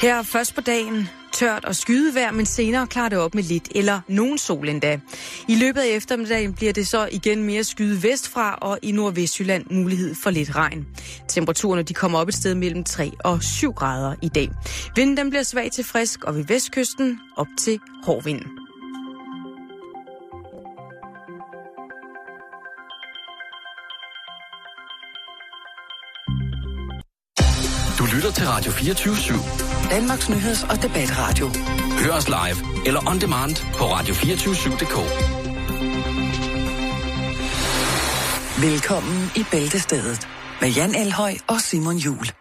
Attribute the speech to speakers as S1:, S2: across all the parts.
S1: Her først på dagen tørt og skydevejr, men senere klarer det op med lidt eller nogen sol endda. I løbet af eftermiddagen bliver det så igen mere skyde vestfra, og i Nordvestjylland mulighed for lidt regn. Temperaturerne de kommer op et sted mellem 3 og 7 grader i dag. Vinden den bliver svag til frisk, og ved vestkysten op til hård vind.
S2: Lytter til Radio 24 /7.
S3: Danmarks Nyheds- og Debatradio.
S2: Hør os live eller on demand på radio247.dk.
S3: Velkommen i Bæltestedet med Jan Elhøj og Simon Jul.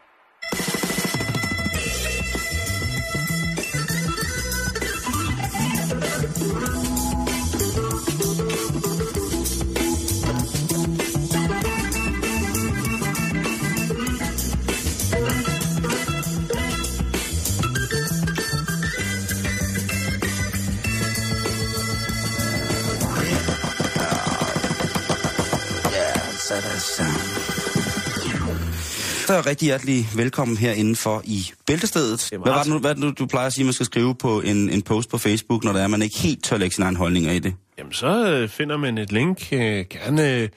S4: Så er rigtig hjertelig velkommen her indenfor i Bæltestedet. Hvad var det nu, hvad det nu, du plejer at sige, man skal skrive på en, en post på Facebook, når der er, man ikke helt tør lægge sine egne holdninger i det?
S5: Jamen, så øh, finder man et link, øh, gerne øh,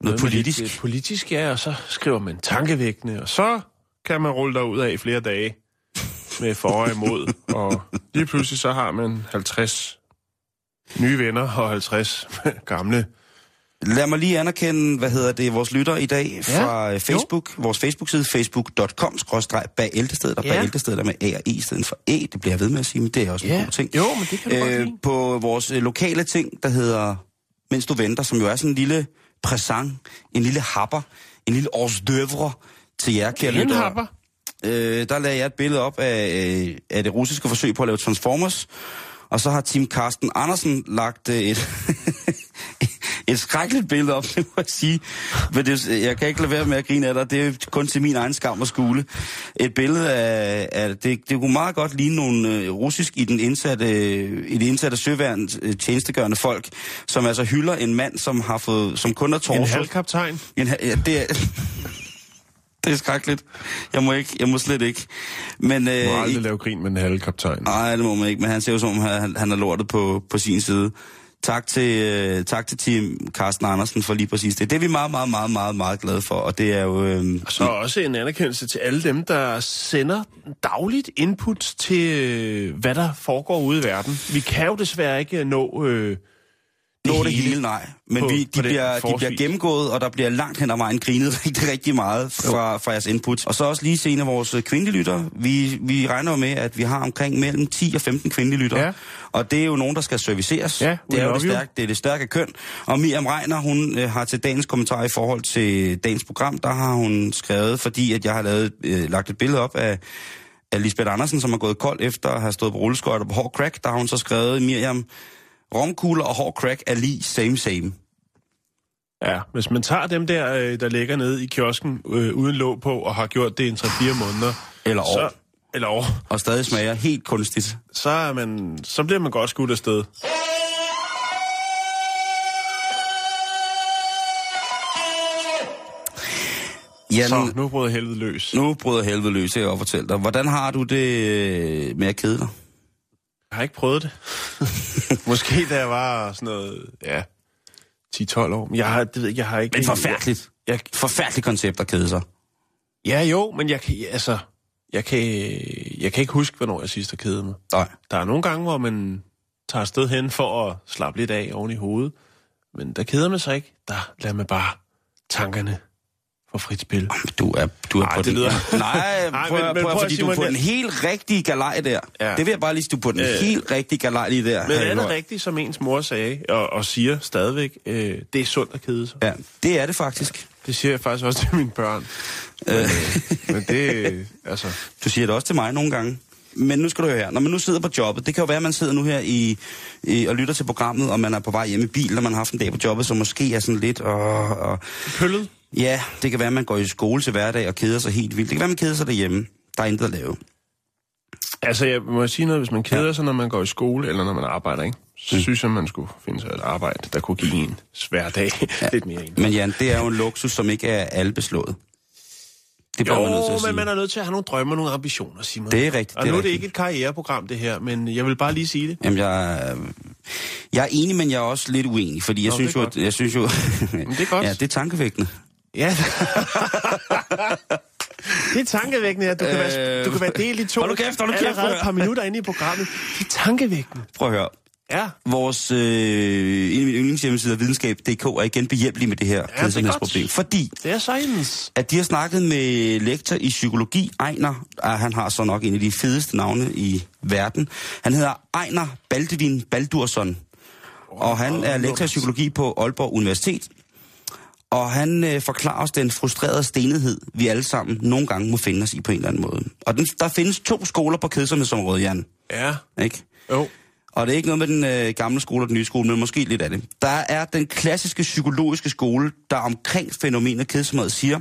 S5: noget,
S4: politisk.
S5: Lidt, øh, politisk, ja, og så skriver man tankevækkende, og så kan man rulle derud af i flere dage med for og imod. og lige pludselig så har man 50 nye venner og 50 gamle.
S4: Lad mig lige anerkende, hvad hedder det, vores lytter i dag fra ja, Facebook. Jo. Vores Facebook-side, facebook.com, skråstreg bag ældtestedet, og
S5: Ja.
S4: bag ældtestedet er med A og E i stedet for E. Det bliver jeg ved med at sige, men det er også en
S5: Ja.
S4: god ting.
S5: Jo, men det kan du godt lide.
S4: På vores øh, lokale ting, der hedder Mens du venter, som jo er sådan en lille præsent, en lille happer, en lille hors d'oeuvre til jer, kære
S5: En
S4: lyttere.
S5: happer.
S4: Øh, der lagde jeg et billede op af, øh, af det russiske forsøg på at lave Transformers. Og så har Team Carsten Andersen lagt øh, et, et skrækkeligt billede op, det må jeg sige. Men det, jeg kan ikke lade være med at grine af dig. Det er kun til min egen skam og skule. Et billede af... af det, det kunne meget godt ligne nogle øh, russisk i den indsatte, i det indsatte søværn øh, tjenestegørende folk, som altså hylder en mand, som har fået, som kun er torso.
S5: En halvkaptajn.
S4: En, ja, det er... det er skrækkeligt. Jeg må, ikke, jeg må slet ikke. Men,
S5: Du
S4: øh,
S5: må aldrig lave grin med en halvkaptajn.
S4: Nej, det må man ikke, men han ser jo som om, han, han er lortet på, på sin side. Tak til, øh, tak til Team Carsten Andersen for lige præcis det. Det er vi meget, meget, meget, meget, meget glade for, og det er jo... Øh,
S5: Så også en anerkendelse til alle dem, der sender dagligt input til, øh, hvad der foregår ude i verden. Vi kan jo desværre ikke nå, øh, nå
S4: det hele, nej. Men
S5: på-
S4: vi, de, bliver, de bliver gennemgået, og der bliver langt hen ad vejen grinet rigtig, rigtig meget fra, fra jeres input. Og så også lige se en af vores kvindelige lytter. Vi, vi regner med, at vi har omkring mellem 10 og 15 kvindelige lytter.
S5: Ja.
S4: Og det er jo nogen, der skal serviceres.
S5: Ja,
S4: det er jo det, stærke, det, er det stærke køn. Og Miriam Reiner, hun øh, har til dagens kommentar i forhold til dagens program, der har hun skrevet, fordi at jeg har lavet, øh, lagt et billede op af, af Lisbeth Andersen, som har gået kold efter at have stået på rulleskøjter på hård crack. Der har hun så skrevet, Miriam, romkugler og hård crack er lige same same.
S5: Ja, hvis man tager dem der, øh, der ligger nede i kiosken øh, uden låg på, og har gjort det i en 3-4 måneder,
S4: Eller år.
S5: så, eller år,
S4: Og stadig smager helt kunstigt.
S5: så, er man, så bliver man godt skudt afsted.
S4: Jan,
S5: Så, nu bryder helvede løs.
S4: nu bryder helvede løs, jeg godt fortælle dig. Hvordan har du det øh, med at kede dig?
S5: Jeg har ikke prøvet det. Måske da jeg var sådan noget, ja, 10-12 år. Men jeg har, det ved jeg, jeg har ikke...
S4: Men forfærdeligt.
S5: Jeg,
S4: Forfærdeligt koncept at kede sig.
S5: ja, jo, men jeg kan, altså, jeg kan, jeg kan ikke huske, hvornår jeg sidst har kedet mig.
S4: Nej.
S5: Der er nogle gange, hvor man tager afsted hen for at slappe lidt af oven i hovedet. Men der keder man sig ikke. Der lader man bare tankerne få frit spil.
S4: Du er, du er
S5: Ej,
S4: på
S5: det
S4: den...
S5: lyder-
S4: Nej, prøv,
S5: men-
S4: men,
S5: men
S4: prøv,
S5: prøv,
S4: fordi du er
S5: Simon,
S4: på den helt rigtige galej der.
S5: Ja.
S4: Det vil jeg bare lige du er på den
S5: Øh.
S4: helt rigtige galej lige der.
S5: Men er det rigtigt, som ens mor sagde, og, og siger stadigvæk, øh, det er sundt at kede sig?
S4: Ja, det er det faktisk.
S5: Det siger jeg faktisk også til mine børn. Men, øh, men det, øh, altså...
S4: Du siger det også til mig nogle gange. Men nu skal du høre her. Når man nu sidder på jobbet, det kan jo være, at man sidder nu her i, i, og lytter til programmet, og man er på vej hjem i bil, når man har haft en dag på jobbet, så måske er sådan lidt... Og, og,
S5: Pøllet?
S4: Ja, det kan være, at man går i skole til hverdag og keder sig helt vildt. Det kan være, at man keder sig derhjemme. Der er intet at lave.
S5: Altså, jeg må sige noget, hvis man keder sig, når man går i skole, eller når man arbejder, ikke? så
S4: Mm.
S5: synes jeg, man skulle finde sig et arbejde, der kunne give en svær dag ja. lidt mere ind.
S4: Men Jan, det er jo en luksus, som ikke er alle beslået. Det
S5: Jo,
S4: man nødt til at sige.
S5: men man er nødt til at have nogle drømme og nogle ambitioner, Simon.
S4: Det er rigtigt,
S5: Og
S4: det er
S5: nu er det
S4: rigtigt.
S5: ikke et karriereprogram, det her, men jeg vil bare lige sige det.
S4: Jamen, jeg, jeg er enig, men jeg er også lidt uenig, fordi jeg
S5: Nå,
S4: synes jo, at, jeg synes jo...
S5: Men det er godt.
S4: Ja, det er tankevækkende.
S5: Ja. det er tankevækkende, at du kan, være, du kan være delt i to
S4: Hold nu kæft, hold nu kæft,
S5: allerede et par minutter inde i programmet. Det er tankevækkende.
S4: Prøv at høre.
S5: Ja.
S4: Vores, øh, yndlingshjemmesider, videnskab.dk, er igen behjælpelig med det her
S5: er
S4: kedsomhedsproblem.
S5: godt.
S4: Fordi
S5: Det er science.
S4: at de har snakket med lektor i psykologi, Ejner, ah, han har så nok en af de fedeste navne i verden. Han hedder Ejner Baldevin Baldursson, og han er lektor i psykologi på Aalborg Universitet. Og han øh, forklarer os den frustrerede stenighed, vi alle sammen nogle gange må finde os i på en eller anden måde. Og den, der findes to skoler på kedsomhedsområdet, Jan.
S5: Ja.
S4: Ikke?
S5: Jo.
S4: Og det er ikke noget med den øh, gamle skole og den nye skole, men måske lidt af det. Der er den klassiske psykologiske skole, der omkring fænomenet kedsomhed siger,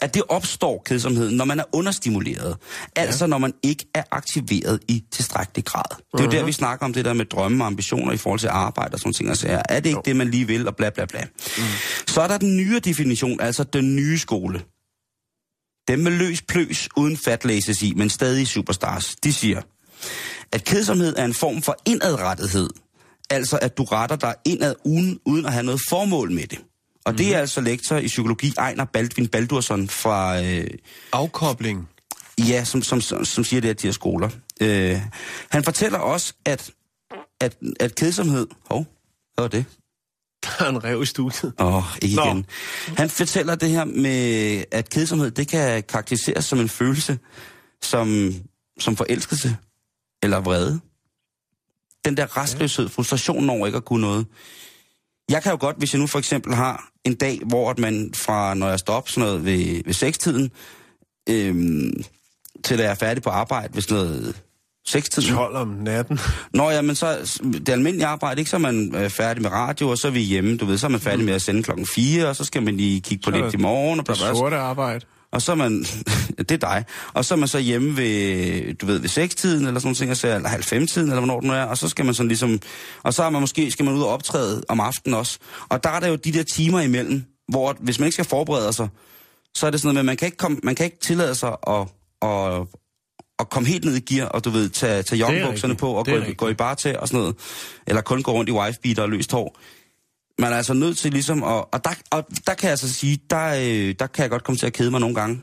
S4: at det opstår kedsomheden, når man er understimuleret. Altså når man ikke er aktiveret i tilstrækkelig grad. Det er jo der, vi snakker om det der med drømme og ambitioner i forhold til arbejde og sådan ting. Altså, er det ikke det, man lige vil, og bla bla bla. Mm. Så er der den nye definition, altså den nye skole. Dem med løs pløs, uden fatlæses i, men stadig superstars. De siger, at kedsomhed er en form for indadrettethed. Altså at du retter dig indad uden, uden at have noget formål med det. Og mm. det er altså lektor i psykologi Ejner Baldvin Baldursson fra, øh,
S5: Afkobling.
S4: ja, som, som, som, som siger det her, de her skoler. Øh, han fortæller også, at, at, at kedsomhed... Hov, hvad var det?
S5: Der er en rev i studiet.
S4: Åh, oh, ikke
S5: Nå.
S4: igen. Han fortæller det her med, at kedsomhed, det kan karakteriseres som en følelse, som, som forelskelse eller vrede. Den der restløshed, frustrationen over ikke at kunne noget. Jeg kan jo godt, hvis jeg nu for eksempel har en dag, hvor at man fra, når jeg står op sådan noget ved, ved sekstiden, øhm, til da jeg er færdig på arbejde ved sådan noget sekstiden.
S5: 12 om natten.
S4: Nå ja, men så det almindelige arbejde, ikke? Så er man øh, færdig med radio, og så er vi hjemme, du ved, så er man færdig med at sende klokken 4, og så skal man lige kigge på
S5: Så
S4: lidt i morgen, og,
S5: Det sorte arbejde.
S4: Og så er man, det er dig, og så er man så hjemme ved, du ved, ved 6-tiden, eller sådan noget, eller halv fem-tiden, eller hvornår den er, og så skal man sådan ligesom, og så er man måske, skal man ud og optræde om aftenen også. Og der er der jo de der timer imellem, hvor hvis man ikke skal forberede sig, så er det sådan noget med, at man kan ikke, komme, man kan ikke tillade sig at, at, at komme helt ned i gear, og du ved, tage, tage joggenbukserne
S5: rigtigt.
S4: på, og gå, i- gå i bar til og sådan noget. Eller kun gå rundt i wife og løst hår. Man er altså nødt til ligesom, at, og, der, og der kan jeg altså sige, der, øh, der kan jeg godt komme til at kede mig nogle gange.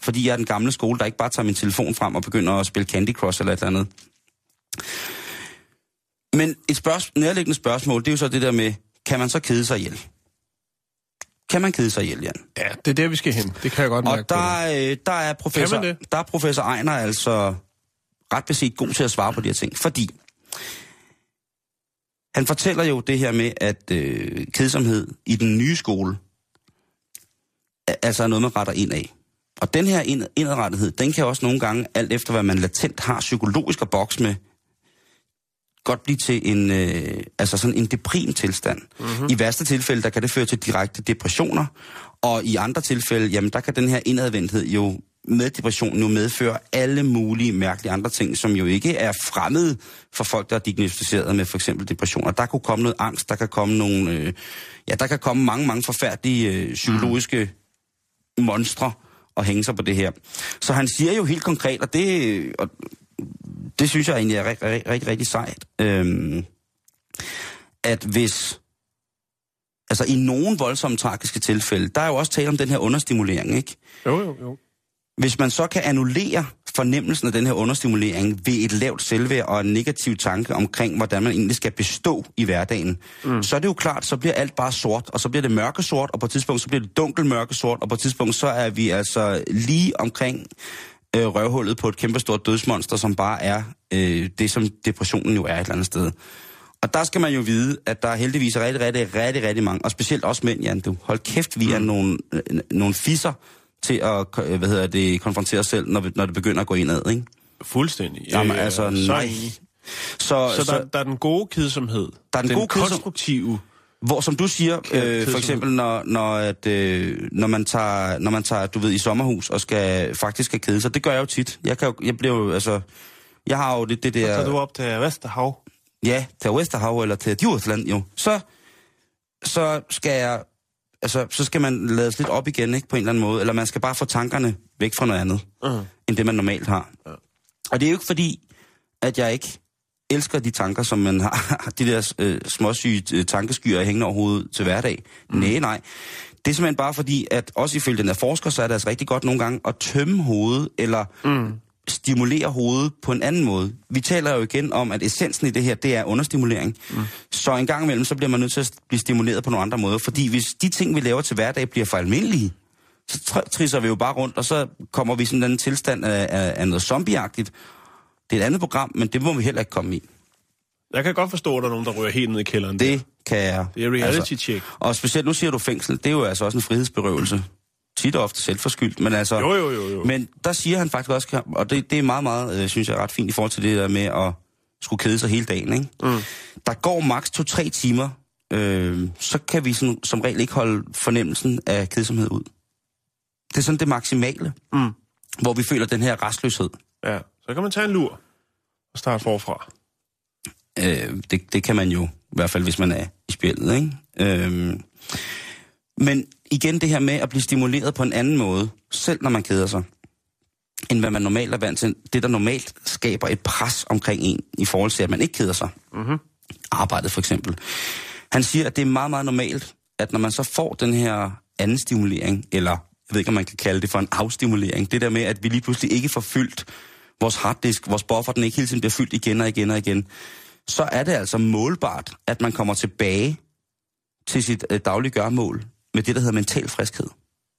S4: Fordi jeg er den gamle skole, der ikke bare tager min telefon frem og begynder at spille Candy Crush eller et eller andet. Men et spørgsmål, nærliggende spørgsmål, det er jo så det der med, kan man så kede sig ihjel? Kan man kede sig ihjel, Jan?
S5: Ja, det er der, vi skal hen. Det kan jeg godt mærke
S4: Og der, øh, der, er professor, der er professor Ejner altså ret beset god til at svare på de her ting. Fordi han fortæller jo det her med, at øh, kedsomhed i den nye skole er, altså er noget, man retter ind af. Og den her ind, indadrettethed, den kan også nogle gange, alt efter hvad man latent har psykologisk at bokse med, godt blive til en, øh, altså sådan en deprim tilstand. Mm-hmm. I værste tilfælde, der kan det føre til direkte depressioner, og i andre tilfælde, jamen der kan den her indadvendthed jo med depressionen jo medføre alle mulige mærkelige andre ting, som jo ikke er fremmede for folk, der er diagnostiseret med for eksempel depressioner. Der kunne komme noget angst, der kan komme nogle, øh, ja, der kan komme mange, mange forfærdelige øh, psykologiske mm. monstre og hænge sig på det her. Så han siger jo helt konkret, og det, og det synes jeg egentlig er rigtig, rigtig, rigtig, rigtig sejt, øhm, at hvis, altså i nogle voldsomme tragiske tilfælde, der er jo også tale om den her understimulering, ikke?
S5: Jo, jo, jo.
S4: Hvis man så kan annullere fornemmelsen af den her understimulering ved et lavt selvværd og en negativ tanke omkring, hvordan man egentlig skal bestå i hverdagen, mm. så er det jo klart, så bliver alt bare sort, og så bliver det mørkesort, og på et tidspunkt så bliver det dunkel mørkesort, og på et tidspunkt så er vi altså lige omkring øh, røvhullet på et kæmpestort dødsmonster, som bare er øh, det, som depressionen jo er et eller andet sted. Og der skal man jo vide, at der heldigvis er rigtig, rigtig, rigtig, rigtig mange, og specielt også mænd, Jan, du. Hold kæft, vi er nogle, øh, nogle fisser til at øh, hvad hedder det, konfrontere os selv, når, vi, når det begynder at gå indad, ikke?
S5: Fuldstændig.
S4: Jamen,
S5: Øh,
S4: altså,
S5: så
S4: nej.
S5: enig.
S4: Så,
S5: Så der, der er den gode kedsomhed.
S4: Der er den
S5: den
S4: gode
S5: konstruktive.
S4: Hvor, som du siger, øh, for eksempel, når, når, at, øh, når, man tager, når man tager, du ved, i sommerhus og skal faktisk skal kede sig. Det gør jeg jo tit. Jeg, kan jo, jeg bliver jo, altså, jeg har jo det, det
S5: Så tager du
S4: der,
S5: op til Vesterhav.
S4: ja, til Vesterhav eller til Djursland jo. Så, så skal jeg altså, så skal man lades lidt op igen, ikke, på en eller anden måde. Eller man skal bare få tankerne væk fra noget andet,
S5: Uh.
S4: end det man normalt har.
S5: Ja.
S4: Og det er jo ikke fordi, at jeg ikke elsker de tanker, som man har, de der øh, småsyge øh, tankeskyer hængende over hovedet til hverdag. Mm. Nej, nej. Det er simpelthen bare fordi, at også ifølge den her forsker, så er det altså rigtig godt nogle gange at tømme hovedet, eller mm. Stimulere hovedet på en anden måde. Vi taler jo igen om, at essensen i det her, det er understimulering. Mm. Så en gang imellem, så bliver man nødt til at blive stimuleret på nogle andre måder. Fordi hvis de ting, vi laver til hverdag, bliver for almindelige, så tr- trisser vi jo bare rundt, og så kommer vi i sådan en tilstand af, af, af noget zombieagtigt. Det er et andet program, men det må vi heller ikke komme i.
S5: Jeg kan godt forstå, at der er nogen, der ryger helt ned i kælderen.
S4: Det kan jeg.
S5: det er reality check.
S4: Og specielt nu siger du fængsel, det er jo altså også en frihedsberøvelse. Tit og ofte selvforskyldt, men altså...
S5: Jo, jo, jo, jo.
S4: Men der siger han faktisk også, og det, det er meget, meget, øh, synes jeg, ret fint i forhold til det der med at skulle kede sig hele dagen, ikke?
S5: Mm.
S4: Der går maks to-tre timer, øh, så kan vi sådan, som regel ikke holde fornemmelsen af kedsomhed ud. Det er sådan det maksimale,
S5: Mm.
S4: hvor vi føler den her restløshed.
S5: Ja, så kan man tage en lur og starte forfra.
S4: Øh, det, det kan man jo, i hvert fald hvis man er i spillet, ikke? Øh, men igen det her med at blive stimuleret på en anden måde, selv når man keder sig, end hvad man normalt er vant til. Det, der normalt skaber et pres omkring en, i forhold til, at man ikke keder sig.
S5: Mhm.
S4: Arbejdet for eksempel. Han siger, at det er meget, meget normalt, at når man så får den her anden stimulering, eller jeg ved ikke, om man kan kalde det for en afstimulering, det der med, at vi lige pludselig ikke får fyldt vores harddisk, vores buffer, den ikke hele tiden bliver fyldt igen og igen og igen, så er det altså målbart, at man kommer tilbage til sit øh, daglige gørmål med det, der hedder mental friskhed.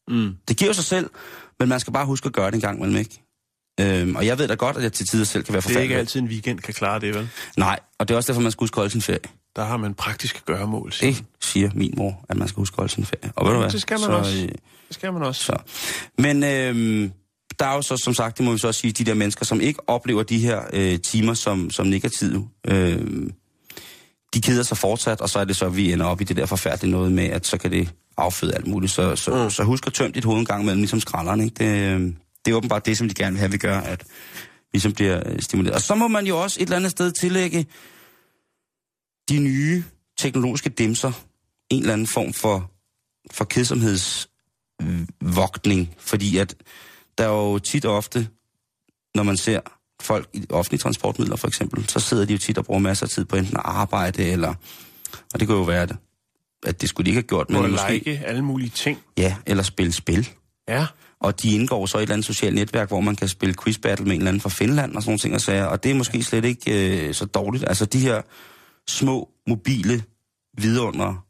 S5: Mm.
S4: Det giver sig selv, men man skal bare huske at gøre det en gang imellem, ikke? Øhm, og jeg ved da godt, at jeg til tider selv kan være
S5: Det er
S4: forfærdelig.
S5: ikke altid en weekend kan klare det, vel?
S4: Nej, og det er også derfor, man skal huske at holde sin ferie.
S5: Der har man praktiske gøremål. siger
S4: Det siger min mor, at man skal huske at holde sin ferie. Og ved du hvad?
S5: det skal man
S4: så,
S5: også.
S4: Øh,
S5: Det skal man også.
S4: så. Men øhm, der er jo så, som sagt, det må vi så også sige, de der mennesker, som ikke oplever de her øh, timer som, som negative, øh, de keder sig fortsat, og så er det så, at vi ender op i det der forfærdelige noget med, at så kan det afføde alt muligt. Så, så,
S5: Mm.
S4: så husk at tømme dit hoved en gang imellem, ligesom skralderen. Ikke? Det, øh, det er åbenbart det, som de gerne vil have, vi gør, at vi ligesom bliver øh, stimuleret. Og så må man jo også et eller andet sted tillægge de nye teknologiske dimser en eller anden form for, for kedsomhedsvogtning, fordi at der er jo tit og ofte, når man ser folk i offentlige transportmidler for eksempel, så sidder de jo tit og bruger masser af tid på enten at arbejde, eller, og det kunne jo være det, at det skulle de ikke have gjort, men
S5: måske, like alle mulige ting.
S4: ja, eller spille spil.
S5: Ja.
S4: Og de indgår så i et eller andet socialt netværk, hvor man kan spille quiz battle med en eller anden fra Finland og sådan nogle ting og sager. Og det er måske slet ikke øh, så dårligt. Altså de her små, mobile vidunder,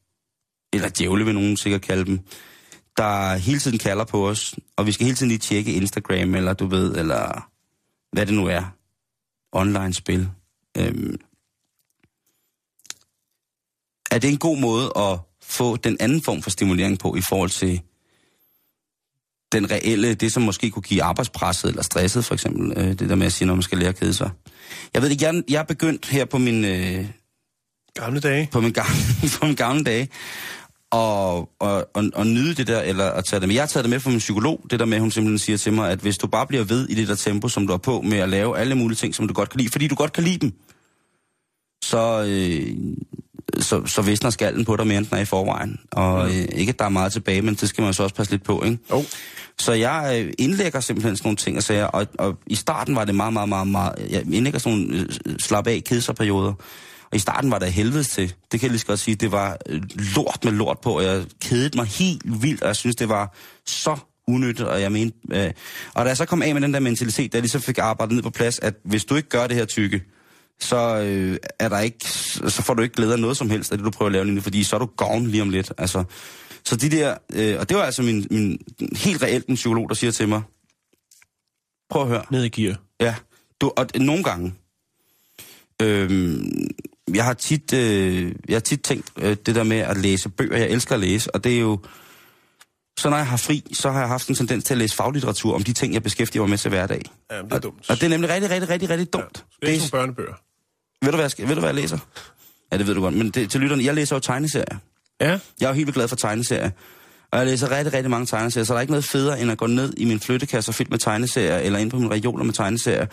S4: eller djævle vil nogen sikkert kalde dem, der hele tiden kalder på os, og vi skal hele tiden lige tjekke Instagram, eller du ved, eller hvad det nu er. Online-spil. Øhm. Er det en god måde at få den anden form for stimulering på i forhold til den reelle, det som måske kunne give arbejdspresset eller stresset for eksempel, øh, det der med at sige, når man skal lære at kede sig. Jeg ved ikke, jeg, jeg er begyndt her på min, øh,
S5: Gamle dage.
S4: på min, gamle, på min gamle dage og, og, og, og nyde det der, eller at tage det med. Jeg har taget det med fra min psykolog, det der med, at hun simpelthen siger til mig, at hvis du bare bliver ved i det der tempo, som du er på, med at lave alle mulige ting, som du godt kan lide, fordi du godt kan lide dem, så, øh, så, så visner skallen på dig mere, end den er i forvejen. Og øh, ikke, at der er meget tilbage, men det skal man så også passe lidt på, ikke?
S5: Jo.
S4: Så jeg øh, indlægger simpelthen sådan nogle ting og sager, og, og i starten var det meget, meget, meget, meget... Jeg indlægger sådan nogle øh, slap af kedserperioder, og i starten var det helvedes til. Det kan jeg lige så godt sige. Det var øh, lort med lort på, og jeg kedede mig helt vildt, og jeg synes, det var så unyttigt, og jeg mente... Øh, og da jeg så kom af med den der mentalitet, da jeg ligesom fik arbejdet ned på plads, at hvis du ikke gør det her tykke, så øh, er der ikke, så får du ikke glæde af noget som helst af det, du prøver at lave lige nu, fordi så er du gavn lige om lidt. Altså, så de der, øh, og det var altså min, min helt reelt en psykolog, der siger til mig, prøv at høre,
S5: Ned i gear.
S4: Ja, du, og nogle gange. Øhm, jeg har tit, øh, jeg har tit tænkt øh, det der med at læse bøger. Jeg elsker at læse, og det er jo... Så når jeg har fri, så har jeg haft en tendens til at læse faglitteratur om de ting, jeg beskæftiger mig med til hverdag.
S5: Ja, det er dumt.
S4: Og det er nemlig rigtig, rigtig, rigtig, rigtig dumt.
S5: Ja, det er nogle børnebøger.
S4: ved, du, hvad jeg skal, ved du, hvad jeg læser? Ja, det ved du godt. Men det, til lytterne, jeg læser jo tegneserier.
S5: Ja.
S4: Jeg er jo helt vildt glad for tegneserier. Og jeg læser rigtig, rigtig mange tegneserier, så der er ikke noget federe, end at gå ned i min flyttekasse fyldt med tegneserier, eller ind på min reoler med tegneserier,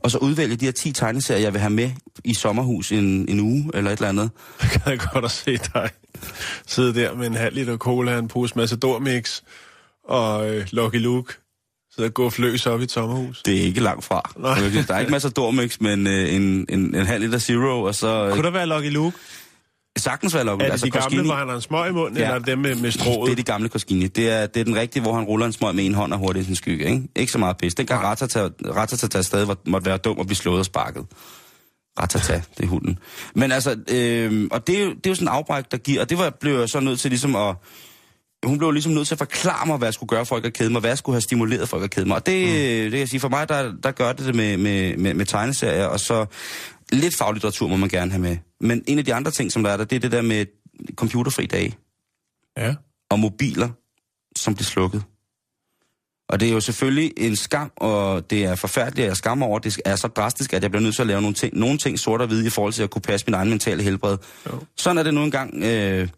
S4: og så udvælge de her 10 tegneserier, jeg vil have med i sommerhus en, en uge, eller et eller andet.
S5: Jeg kan godt at se dig sidde der med en halv liter cola, en pose Matador Mix og øh, Lucky Luke. Så gå fløs op i et sommerhus.
S4: Det er ikke langt fra.
S5: Nej.
S4: Der er ikke masser af dormix, men øh, en, en, en halv liter Zero, og så...
S5: Kunne der være Lucky Luke?
S4: Sagtens være lukket.
S5: Er det altså, de gamle,
S4: Koskini-
S5: hvor han har en smøg i munden,
S4: Ja.
S5: eller er dem med, med strået?
S4: Det er de gamle Koskini. Det er, det er den rigtige, hvor han ruller en smøg med en hånd og hurtigt i sin skygge. Ikke, ikke så meget pis. Dengang Ratata, Ratata stadig måtte være dum og blive slået og sparket. Ratata, det er hunden. Men altså, øh, og det er, jo, det er jo sådan en afbræk, der giver, og det var, blev jeg så nødt til ligesom at, hun blev ligesom nødt til at forklare mig, hvad jeg skulle gøre for ikke at kede mig, hvad jeg skulle have stimuleret for ikke at kede mig. Og det, mm. det kan jeg sige, for mig, der, der gør det det med, med, med, med tegneserier, og så lidt faglitteratur må man gerne have med. Men en af de andre ting, som der er der, det er det der med computerfri dage
S5: Ja.
S4: og mobiler, som bliver slukket. Og det er jo selvfølgelig en skam, og det er forfærdeligt, at jeg skammer over, det er så drastisk, at jeg bliver nødt til at lave nogle ting, nogle ting sort og hvide i forhold til at kunne passe min egen mentale helbred.
S5: Jo.
S4: Sådan er det nu engang, øh,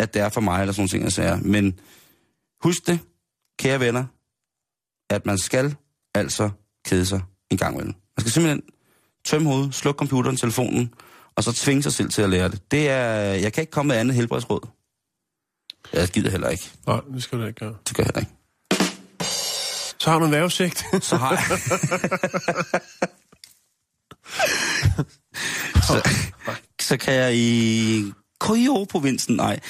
S4: at det er for mig, eller sådan ting, jeg siger. Men husk det, kære venner, at man skal altså kede sig en gang imellem. Man skal simpelthen tømme hovedet, slukke computeren, telefonen, og så tvinge sig selv til at lære det. Det er, jeg kan ikke komme med andet helbredsråd. Jeg gider heller ikke.
S5: Nej, det skal du ikke gøre.
S4: Det gør jeg heller ikke.
S5: Så har du en vævesigt.
S4: Så har jeg... så, så kan jeg i Koyo-provincen, nej,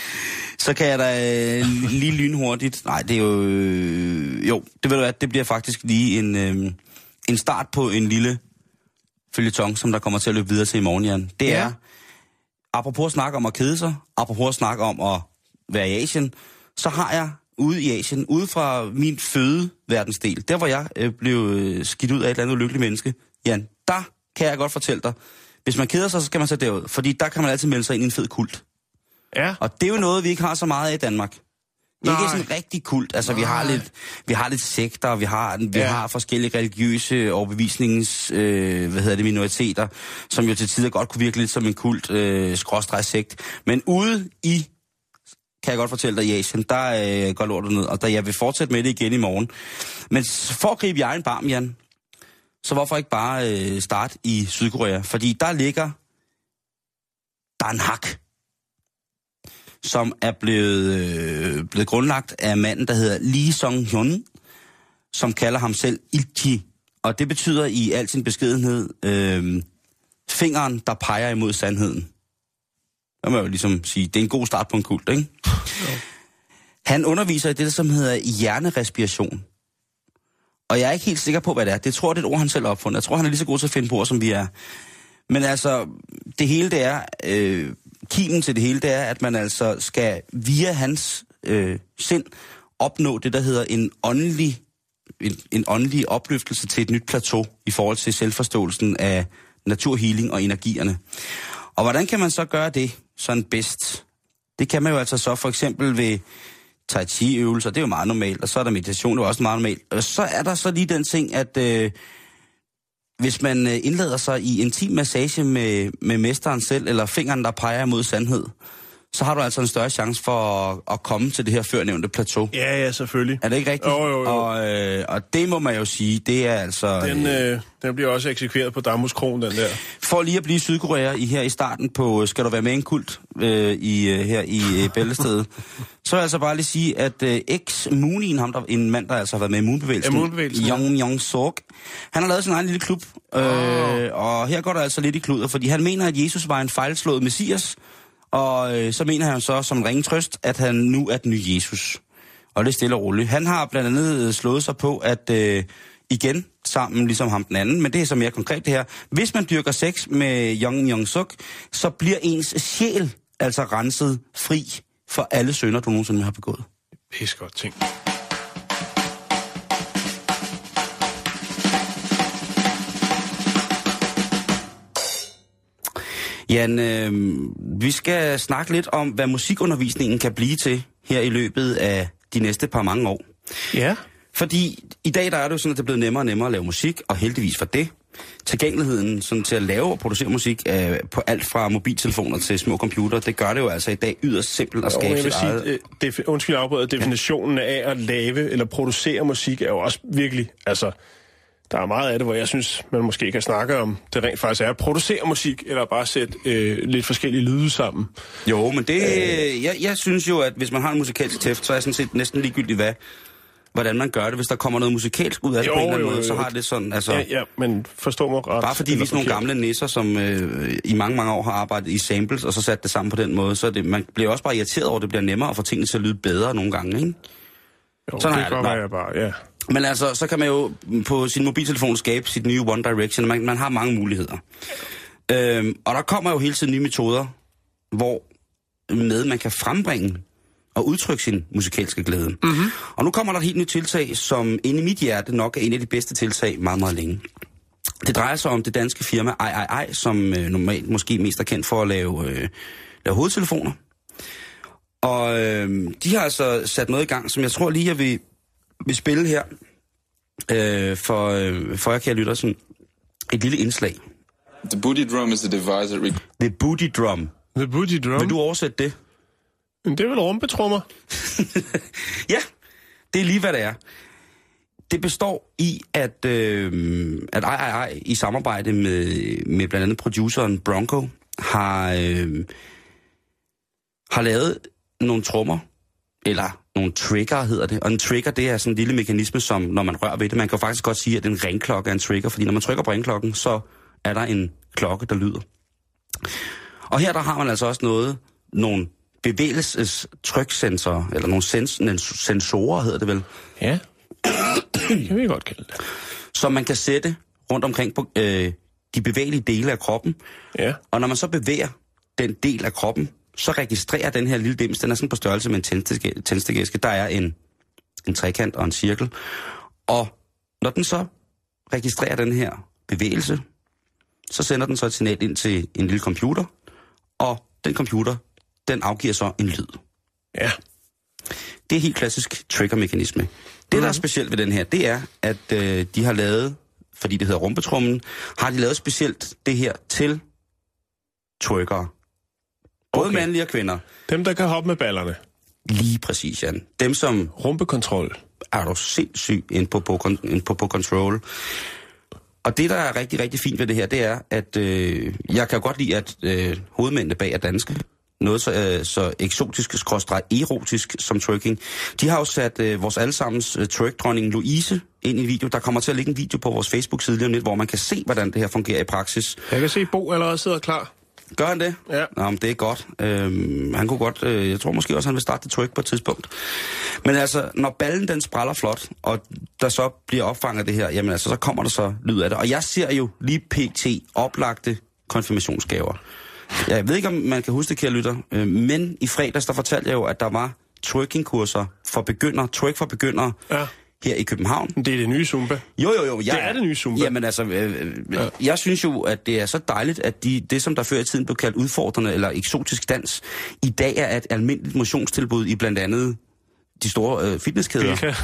S4: så kan jeg da øh, lige lynhurtigt, nej, det er jo, øh, jo, det ved du hvad, det bliver faktisk lige en, øh, en start på en lille følgetong, som der kommer til at løbe videre til i morgen, Jan. Det
S5: Ja.
S4: er, apropos at snakke om at kede sig, apropos at snakke om at være i Asien, så har jeg ude i Asien, ude fra min fødeverdensdel, der hvor jeg øh, blev øh, skidt ud af et eller andet ulykkeligt menneske, Jan, der kan jeg godt fortælle dig, hvis man keder sig, så skal man så derud, fordi der kan man altid melde sig ind i en fed kult.
S5: Ja.
S4: Og det er jo noget, vi ikke har så meget af i Danmark.
S5: Nej.
S4: Ikke sådan rigtig kult. Altså, vi har lidt, vi har lidt sekter, vi har, vi
S5: Ja.
S4: har forskellige religiøse overbevisnings, øh, hvad hedder det, minoriteter, som jo til tider godt kunne virke lidt som en kult, øh, sekt. Men ude i, kan jeg godt fortælle dig, i Asien, der øh, går lortet ned, og der, jeg vil fortsætte med det igen i morgen. Men for at gribe i egen barm, Jan, så hvorfor ikke bare øh, starte i Sydkorea? Fordi der ligger Danhak som er blevet, øh, blevet grundlagt af manden, der hedder Lee Song-hyun, som kalder ham selv Ilchi. Og det betyder i al sin beskedenhed øh, fingeren, der peger imod sandheden. Der må jeg jo ligesom sige, det er en god start på en kult, ikke? Han underviser i det, som hedder hjernerespiration. Og jeg er ikke helt sikker på, hvad det er. Det tror jeg, det er et ord, han selv har opfundet. Jeg tror, han er lige så god til at finde på ord, som vi er. Men altså, det hele det er, øh, kimen til det hele, det er, at man altså skal via hans øh, sind opnå det, der hedder en åndelig, en, en åndelig opløftelse til et nyt plateau i forhold til selvforståelsen af naturhealing og energierne. Og hvordan kan man så gøre det sådan bedst? Det kan man jo altså så for eksempel ved tai chi øvelser, det er jo meget normalt, og så er der meditation, det er jo også meget normalt. Og så er der så lige den ting, at øh, hvis man øh, indleder sig i intim massage med, med mesteren selv, eller fingeren, der peger mod sandhed, så har du altså en større chance for at, at komme til det her førnævnte plateau.
S5: Ja, ja, selvfølgelig.
S4: Er det ikke rigtigt?
S5: Jo, jo, jo.
S4: Og, øh, og det må man jo sige, det er altså...
S5: Den, øh, den bliver også eksekveret på Damus Kron, den der.
S4: For lige at blive Sydkorea i, her i starten på Skal du være med en kult øh, i, øh, her i øh, så vil jeg altså bare lige sige, at øh, ex Moonin, ham der, en mand, der altså har været med i Moonbevægelsen,
S5: Ja, Moonbevægelsen.
S4: Jong Jong Sok, han har lavet sin egen lille klub, øh, og her går der altså lidt i kluder, fordi han mener, at Jesus var en fejlslået messias, og øh, så mener han så som en ringe trøst, at han nu er den nye Jesus. Og det er stille og roligt. Han har blandt andet øh, slået sig på, at øh, igen sammen, ligesom ham den anden, men det er så mere konkret det her. Hvis man dyrker sex med Jong Jong Suk, så bliver ens sjæl altså renset fri for alle synder, du nogensinde har begået.
S5: Pis godt ting.
S4: Jan, øh, vi skal snakke lidt om, hvad musikundervisningen kan blive til her i løbet af de næste par mange år.
S5: Ja.
S4: Fordi i dag der er det jo sådan, at det er blevet nemmere og nemmere at lave musik, og heldigvis for det. tilgængeligheden sådan, til at lave og producere musik øh, på alt fra mobiltelefoner til små computer, det gør det jo altså i dag yderst simpelt at
S5: Og
S4: skabe
S5: jeg vil
S4: sit
S5: sige,
S4: eget...
S5: øh, defi- undskyld, afbryder, definitionen af at lave eller producere musik er jo også virkelig, altså, der er meget af det, hvor jeg synes, man måske kan snakke om, det rent faktisk er at producere musik, eller bare sætte øh, lidt forskellige lyde sammen.
S4: Jo, men det... Jeg, jeg synes jo, at hvis man har en musikalsk tæft, så er jeg sådan set næsten ligegyldigt, hvad, hvordan man gør det. Hvis der kommer noget musikalsk ud af det
S5: Jo,
S4: på en eller anden
S5: jo,
S4: måde,
S5: jo,
S4: så har det sådan... Altså,
S5: Ja, ja, men forstå mig ret.
S4: Bare fordi vi er sådan nogle gamle nisser, som øh, i mange, mange år har arbejdet i samples, og så sat det sammen på den måde, så det, man bliver også bare irriteret over, at det bliver nemmere at få tingene til at lyde bedre nogle gange, ikke?
S5: Jo,
S4: Sådan
S5: det kan godt være, bare, ja.
S4: Men altså, så kan man jo på sin mobiltelefon skabe sit nye One Direction, man, man har mange muligheder. Øhm, og der kommer jo hele tiden nye metoder, hvor med man kan frembringe og udtrykke sin musikalske glæde. Mm-hmm. Og nu kommer der et helt nyt tiltag, som inde i mit hjerte nok er en af de bedste tiltag meget, meget længe. Det drejer sig om det danske firma II, som øh, normalt måske mest er kendt for at lave, øh, lave hovedtelefoner. Og øh, de har altså sat noget i gang, som jeg tror lige, jeg vil, vil spille her øh, for, øh, for jer, kære lytter, sådan et lille indslag.
S6: The booty drum is a device that rec-
S4: The Booty Drum.
S5: The Booty Drum.
S4: Vil du oversætte det?
S5: Men det er vel rumpetrummer?
S4: Ja, det er lige, hvad det er. Det består i, at, øh, at ej, ej, ej, i samarbejde med, med blandt andet produceren Bronco har, øh, har lavet nogle trommer, eller nogle trigger hedder det. Og en trigger, det er sådan en lille mekanisme, som når man rører ved det, man kan faktisk godt sige, at en ringklokke er en trigger, fordi når man trykker på ringklokken, så er der en klokke, der lyder. Og her der har man altså også noget, nogle bevægelsestryksensorer, eller nogle sens, sensorer hedder det vel,
S5: Ja. det kan vi godt kalde det.
S4: som man kan sætte rundt omkring på øh, de bevægelige dele af kroppen.
S5: Ja.
S4: Og når man så bevæger den del af kroppen, så registrerer den her lille dims, den er sådan på størrelse med en tændstikæske. Der er en, en trekant og en cirkel. Og når den så registrerer den her bevægelse, så sender den så et signal ind til en lille computer, og den computer, den afgiver så en lyd.
S5: Ja.
S4: Det er helt klassisk trigger-mekanisme. Det, der er specielt ved den her, det er, at øh, de har lavet, fordi det hedder rumpetrummen, har de lavet specielt det her til twerkere. Både
S5: Okay.
S4: mandlige og kvinder.
S5: Dem, der kan hoppe med ballerne.
S4: Lige præcis, Jan. Dem, som
S5: Rumpekontrol.
S4: er du sindssyg ind på, på, ind på, på control. Og det, der er rigtig, rigtig fint ved det her, det er, at øh, jeg kan godt lide, at øh, hovedmændene bag er danske. Noget så, øh, så eksotisk, skråstrej erotisk som twerking. De har jo sat øh, vores allesammens øh, twerk-dronning Louise ind i en video. Der kommer til at ligge en video på vores Facebook-side lige om lidt, hvor man kan se, hvordan det her fungerer i praksis.
S5: Jeg kan se, Bo allerede sidder klar.
S4: Gør han det?
S5: Ja.
S4: Nå, men det er godt. Øhm, han kunne godt, øh, jeg tror måske også, han vil starte det tryk på et tidspunkt. Men altså, når ballen den spræller flot, og der så bliver opfanget det her, jamen altså, så kommer der så lyd af det. Og jeg ser jo lige pt. oplagte konfirmationsgaver. Jeg ved ikke, om man kan huske det, kære lytter, øh, men i fredags, der fortalte jeg jo, at der var twerking-kurser for begyndere, twerk for begyndere,
S5: Ja.
S4: Her i København.
S5: Det er det nye Zumba.
S4: Jo, jo, jo. Jeg,
S5: Det er det nye Zumba.
S4: Jamen altså, øh, øh, ja. jeg synes jo, at det er så dejligt, at de, det, som der før i tiden blev kaldt udfordrende eller eksotisk dans, i dag er et almindeligt motionstilbud i blandt andet de store øh, fitnesskæder.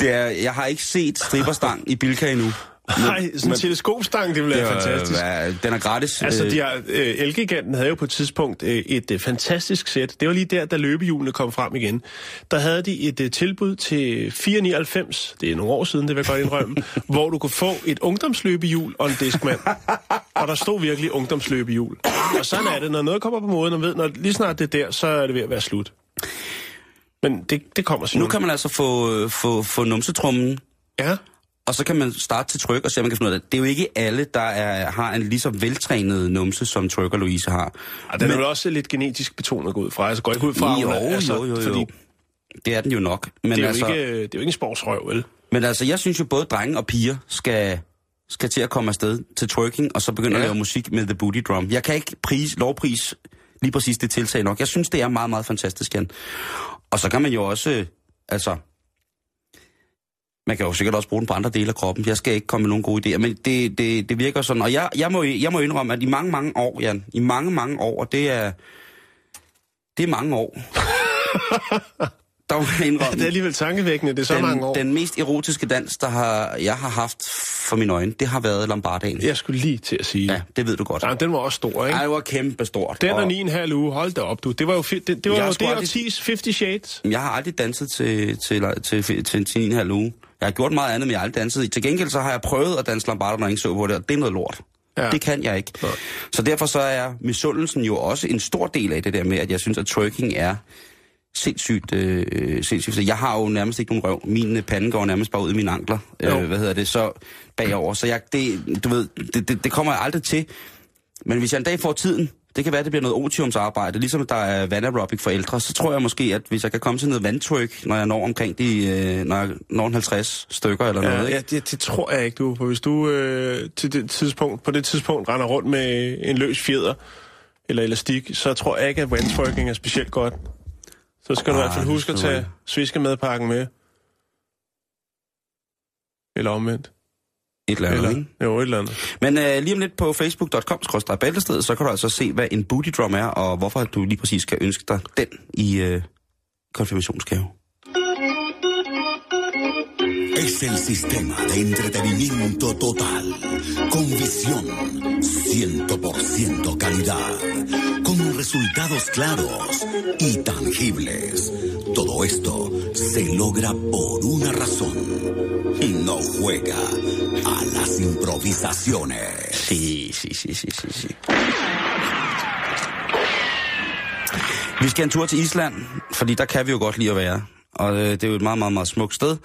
S4: Det er, jeg har ikke set stripperstang i Bilka endnu.
S5: Nej, sådan en teleskopstang, det ville være fantastisk.
S4: Øh, den er gratis.
S5: Altså,
S4: Øh,
S5: de har, øh, Elgiganten havde jo på et tidspunkt øh, et øh, fantastisk sæt. Det var lige der, da løbehjulene kom frem igen. Der havde de et øh, tilbud til 4,99, det er nogle år siden, det vil jeg godt indrømme, hvor du kunne få et ungdomsløbehjul og en diskmand. Og der stod virkelig ungdomsløbehjul. Og sådan er det, når noget kommer på moden, og ved, når lige snart det er der, så er det ved at være slut. Men det, det kommer sådan.
S4: nu kan man altså få, øh, få, få numsetrummen,
S5: Ja,
S4: og så kan man starte til tryk og se, om man kan finde ud af det. Det er jo ikke alle, der er, har en lige så veltrænet numse, som Tryk og Louise har.
S5: og den er vel også lidt genetisk betonet ud fra. Altså går ikke ud fra,
S4: Jo,
S5: er- altså,
S4: jo, jo, jo.
S5: Fordi
S4: Det er den jo nok. Men
S5: det er,
S4: altså,
S5: jo ikke, det er jo ikke en sportsrøv, vel?
S4: Men altså, jeg synes jo, både drenge og piger skal, skal til at komme afsted til twerking, og så begynde ja. At lave musik med The Booty Drum. Jeg kan ikke pris, lovpris lige præcis det tiltag nok. Jeg synes, det er meget, meget fantastisk, Jan. Og så kan man jo også, altså... Man kan jo sikkert også bruge den på andre dele af kroppen. Jeg skal ikke komme med nogen gode idéer, men det, det, det virker sådan. Og jeg, jeg, må, jeg må indrømme, at i mange, mange år, Jan, i mange, mange år, og det er, det er mange år, jeg indrømme,
S5: Det er alligevel tankevækkende, det er så
S4: den,
S5: mange år.
S4: den mest erotiske dans, der har, jeg har haft for mine øjne, det har været Lombardagen.
S5: Jeg skulle lige til at sige.
S4: Ja, det ved du godt.
S5: Ja, den var også stor, ikke?
S4: Ej, det var kæmpe stort.
S5: Den
S4: og
S5: og ni en halv uge, hold da op, du. Det var jo, det, det var jo det
S4: aldrig-
S5: årtis 50 Shades.
S4: Jeg har aldrig danset til, til, til, til, til, til en halv uge. Jeg har gjort meget andet, men jeg har aldrig danset. Til gengæld så har jeg prøvet at danse lombardo, når jeg ikke så på det, og det er noget lort.
S5: Ja.
S4: Ja. Det kan jeg ikke.
S5: Nej.
S4: Så derfor så er misundelsen jo også en stor del af det der med, at jeg synes, at twerking er sindssygt, øh, sindssygt. Så Jeg har jo nærmest ikke nogen røv. Min øh, pande går nærmest bare ud i mine ankler.
S5: Jo.
S4: Øh, hvad hedder det? Så bagover. Så jeg, det, du ved, det, det, det kommer jeg aldrig til. Men hvis jeg en dag får tiden, det kan være, at det bliver noget otiumsarbejde, ligesom der er vandaerobic for ældre, så tror jeg måske, at hvis jeg kan komme til noget vandtryk, når jeg når omkring de, øh, når jeg når en 50 stykker eller
S5: Ja,
S4: noget, ikke?
S5: ja det, det, tror jeg ikke, du. For hvis du øh, til det tidspunkt, på det tidspunkt render rundt med en løs fjeder eller elastik, så tror jeg ikke, at windtwerking er specielt godt. Så skal du i
S4: Ah,
S5: hvert fald
S4: det
S5: huske at tage sviskemadpakken med. Eller omvendt.
S4: Et eller andet,
S5: Eller,
S4: ikke?
S5: jo, et eller andet.
S4: Men øh, lige om lidt på facebook.com bæltested, så kan du altså se, hvad en booty drum er, og hvorfor du lige præcis skal ønske dig den i øh, konfirmationsgave.
S7: Es el sistema de entretenimiento total, con visión, 100% calidad, con resultados claros y tangibles. Todo esto se logra por una razón. No juega a las improvisaciones.
S4: Sí, sí, sí, sí, sí, sí. Vi skal en tur til Island, fordi der kan vi. Og øh, det er jo et meget, meget, meget smukt sted.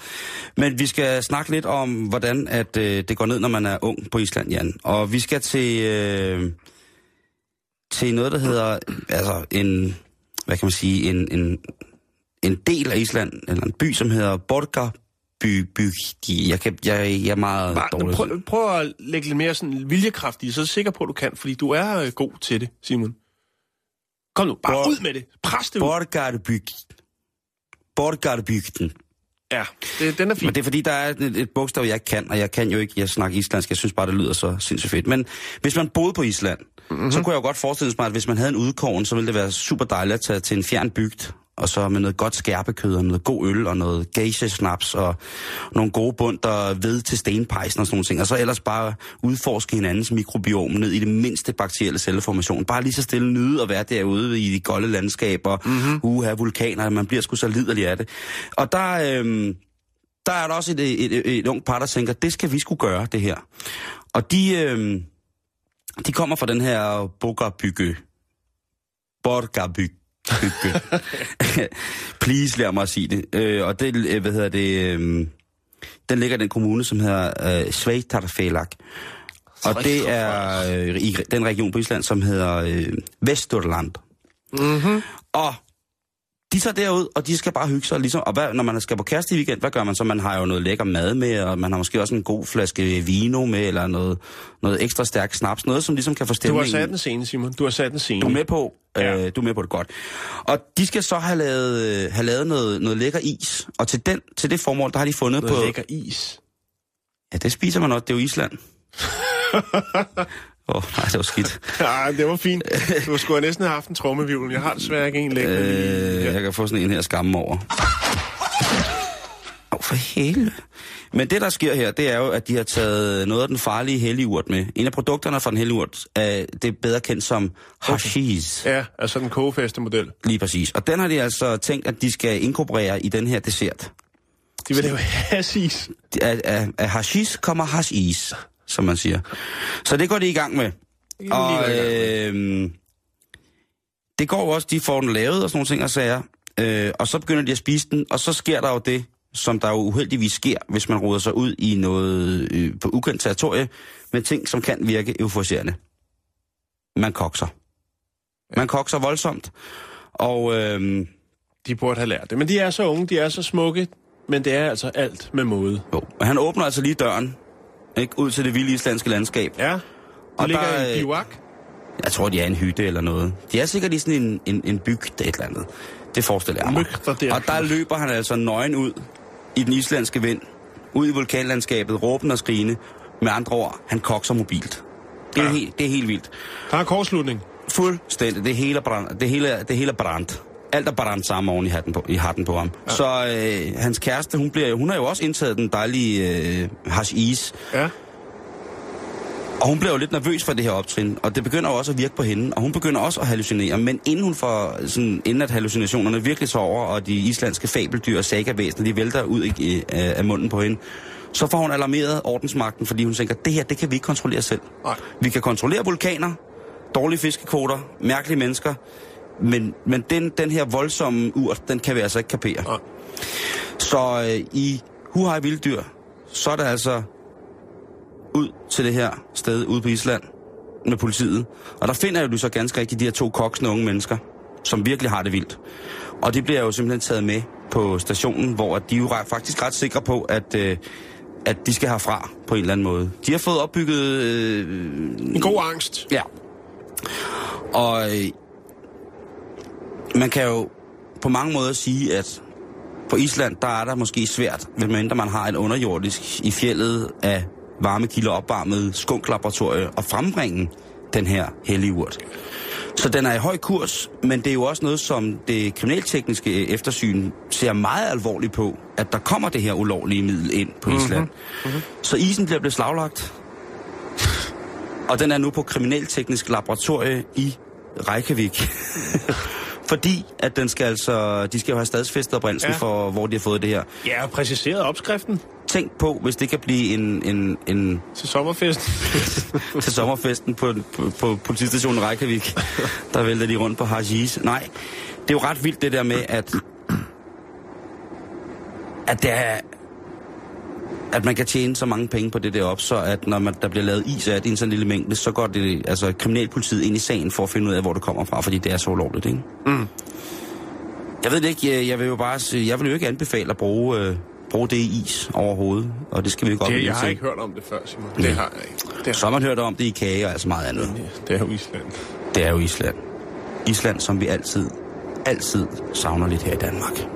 S4: Men vi skal snakke lidt om, hvordan at, øh, det går ned, når man er ung på Island, Jan. Og vi skal til, øh, til noget, der hedder altså en, hvad kan man sige, en, en, en del af Island, eller en by, som hedder Borga by, by, jeg, kan, jeg, jeg er meget
S5: Bare,
S4: dårlig.
S5: prøv, prøv at lægge lidt mere sådan viljekraft i, så er jeg sikker på, at du kan, fordi du er øh, god til det, Simon. Kom nu, bare
S4: Hvor-
S5: ud med det. Pres det ud.
S4: Borgarbyg. Borgarbygden.
S5: Ja, det, den er fin.
S4: Men det er fordi, der er et, et bogstav, jeg kan, og jeg kan jo ikke jeg snakker islandsk. Jeg synes bare, det lyder så sindssygt fedt. Men hvis man boede på Island, mm-hmm. så kunne jeg jo godt forestille mig, at hvis man havde en udkåren, så ville det være super dejligt at tage til en fjern bygd, og så med noget godt skærpekød, og noget god øl, og noget geisha-snaps, og nogle gode bunter ved til stenpejsen og sådan nogle ting. Og så ellers bare udforske hinandens mikrobiom ned i det mindste bakterielle celleformation. Bare lige så stille nyde at være derude i de golde landskaber, mm-hmm. uha, vulkaner, man bliver sgu så liderlig af det. Og der... Øhm, der er der også et, et, et, et ung par, der tænker, det skal vi skulle gøre, det her. Og de, øh, de kommer fra den her Bogarbygge. Borgarbygge. Please, lad mig at sige det. Øh, og det, øh, hvad hedder det, øh, den ligger i den kommune, som hedder øh, Sveitarfelag. Og det er øh, i den region på Island, som hedder øh, Vesturland.
S5: Mm-hmm.
S4: Og de tager derud, og de skal bare hygge sig. Ligesom, og hvad, når man skal på kæreste i weekend, hvad gør man så? Man har jo noget lækker mad med, og man har måske også en god flaske vino med, eller noget, noget ekstra stærk snaps. Noget, som ligesom kan få
S5: Du har sat en scene, Simon. Du har sat en scene.
S4: Du er med på,
S5: Ja.
S4: øh, du er med på det godt. Og de skal så have lavet, øh, have lavet noget, noget lækker is. Og til, den, til det formål, der har de fundet
S5: Noget
S4: på...
S5: lækker is.
S4: Ja, det spiser man også. Det er jo Island. Åh, oh, nej, det var skidt.
S5: Ja, det var fint. Du skulle have næsten have haft en trommevivl. Jeg har desværre ikke en længere.
S4: Øh,
S5: Ja.
S4: jeg kan få sådan en her skamme over. Åh, for helvede. Men det, der sker her, det er jo, at de har taget noget af den farlige helligurt med. En af produkterne fra den helligurt, er, det er bedre kendt som hashish.
S5: Ja, altså den kogefæste model.
S4: Lige præcis. Og den har de altså tænkt, at de skal inkorporere i den her dessert.
S5: De vil lave hassis.
S4: Af, af, af hashish kommer hashish, som man siger. Så det går de i gang med. Og øh, det går også, de får den lavet og sådan nogle ting og sager. Øh, og så begynder de at spise den, og så sker der jo det, som der jo uheldigvis sker, hvis man roder sig ud i noget øh, på ukendt territorie, med ting, som kan virke euforiserende. Man kokser. Man kokser voldsomt. Og øh,
S5: De burde have lært det. Men de er så unge, de er så smukke, men det er altså alt med måde.
S4: jo, men han åbner altså lige døren ikke, ud til det vilde islandske landskab.
S5: Ja, de
S4: Og
S5: ligger
S4: der,
S5: i en
S4: øh,
S5: bivak.
S4: Jeg tror, de er en hytte eller noget. De er sikkert i sådan en, en, en bygd et eller andet. Det forestiller jeg mig.
S5: Der.
S4: Og der løber han altså nøgen ud i den islandske vind. Ud i vulkanlandskabet, råbende og skrigende. Med andre ord, han kokser mobilt. Det er,
S5: Ja.
S4: helt, det er helt vildt.
S5: Der er kortslutning.
S4: Fuldstændig. Det hele er brand. Det hele, det hele er brændt. Alt er bare den samme oven i hatten på, i hatten på ham. Ja. Så øh, hans kæreste, hun, bliver, hun har jo også indtaget den dejlige øh, hash is.
S5: Ja.
S4: Og hun bliver jo lidt nervøs for det her optrin, og det begynder jo også at virke på hende, og hun begynder også at hallucinere, men inden hun får, sådan, inden at hallucinationerne virkelig tager over, og de islandske fabeldyr og sagavæsener, de vælter ud i, af, af munden på hende, så får hun alarmeret ordensmagten, fordi hun tænker, det her, det kan vi ikke kontrollere selv.
S5: Nej.
S4: Vi kan kontrollere vulkaner, dårlige fiskekoder, mærkelige mennesker, men, men den, den her voldsomme urt, den kan vi altså ikke kapere.
S5: Nej.
S4: Så øh, i Huhaj Vilddyr, så er der altså ud til det her sted ude på Island med politiet. Og der finder jo du så ganske rigtigt de her to koksende unge mennesker, som virkelig har det vildt. Og det bliver jo simpelthen taget med på stationen, hvor de er jo faktisk ret sikre på, at, øh, at de skal herfra på en eller anden måde. De har fået opbygget... Øh,
S5: En god angst.
S4: Ja. Og øh, man kan jo på mange måder sige, at på Island, der er der måske svært, medmindre man har et underjordisk i fjellet af varme kilder opvarmet skunklaboratorie og frembringe den her hellige urt. Så den er i høj kurs, men det er jo også noget, som det kriminaltekniske eftersyn ser meget alvorligt på, at der kommer det her ulovlige middel ind på Island. Mm-hmm. Så isen bliver blevet slaglagt, og den er nu på kriminalteknisk laboratorie i Reykjavik. Fordi at den skal altså, de skal jo have stadsfæstet oprindelsen
S5: Ja.
S4: for, hvor de har fået det her.
S5: Ja, og præciseret opskriften
S4: Tænk på, hvis det kan blive en, en, en
S5: til sommerfest.
S4: til sommerfesten på, på, på politistationen Reykjavik, der vælter de rundt på hashis. Nej, det er jo ret vildt det der med, at, at, det er, at man kan tjene så mange penge på det der op, så at når man, der bliver lavet is af det i en sådan lille mængde, så går det altså kriminalpolitiet ind i sagen for at finde ud af, hvor det kommer fra, fordi det er så ulovligt, ikke?
S5: Mm.
S4: Jeg ved det ikke, jeg, jeg vil jo bare sige, jeg vil jo ikke anbefale at bruge, øh, bruge det i is overhovedet, og det skal vi jo godt
S5: Det, jeg har ikke hørt om det før, Simon. Det har jeg ikke. Det,
S4: Så har man hørt om det i kage og altså meget andet.
S5: det er jo Island.
S4: Det er jo Island. Island, som vi altid, altid savner lidt her i Danmark.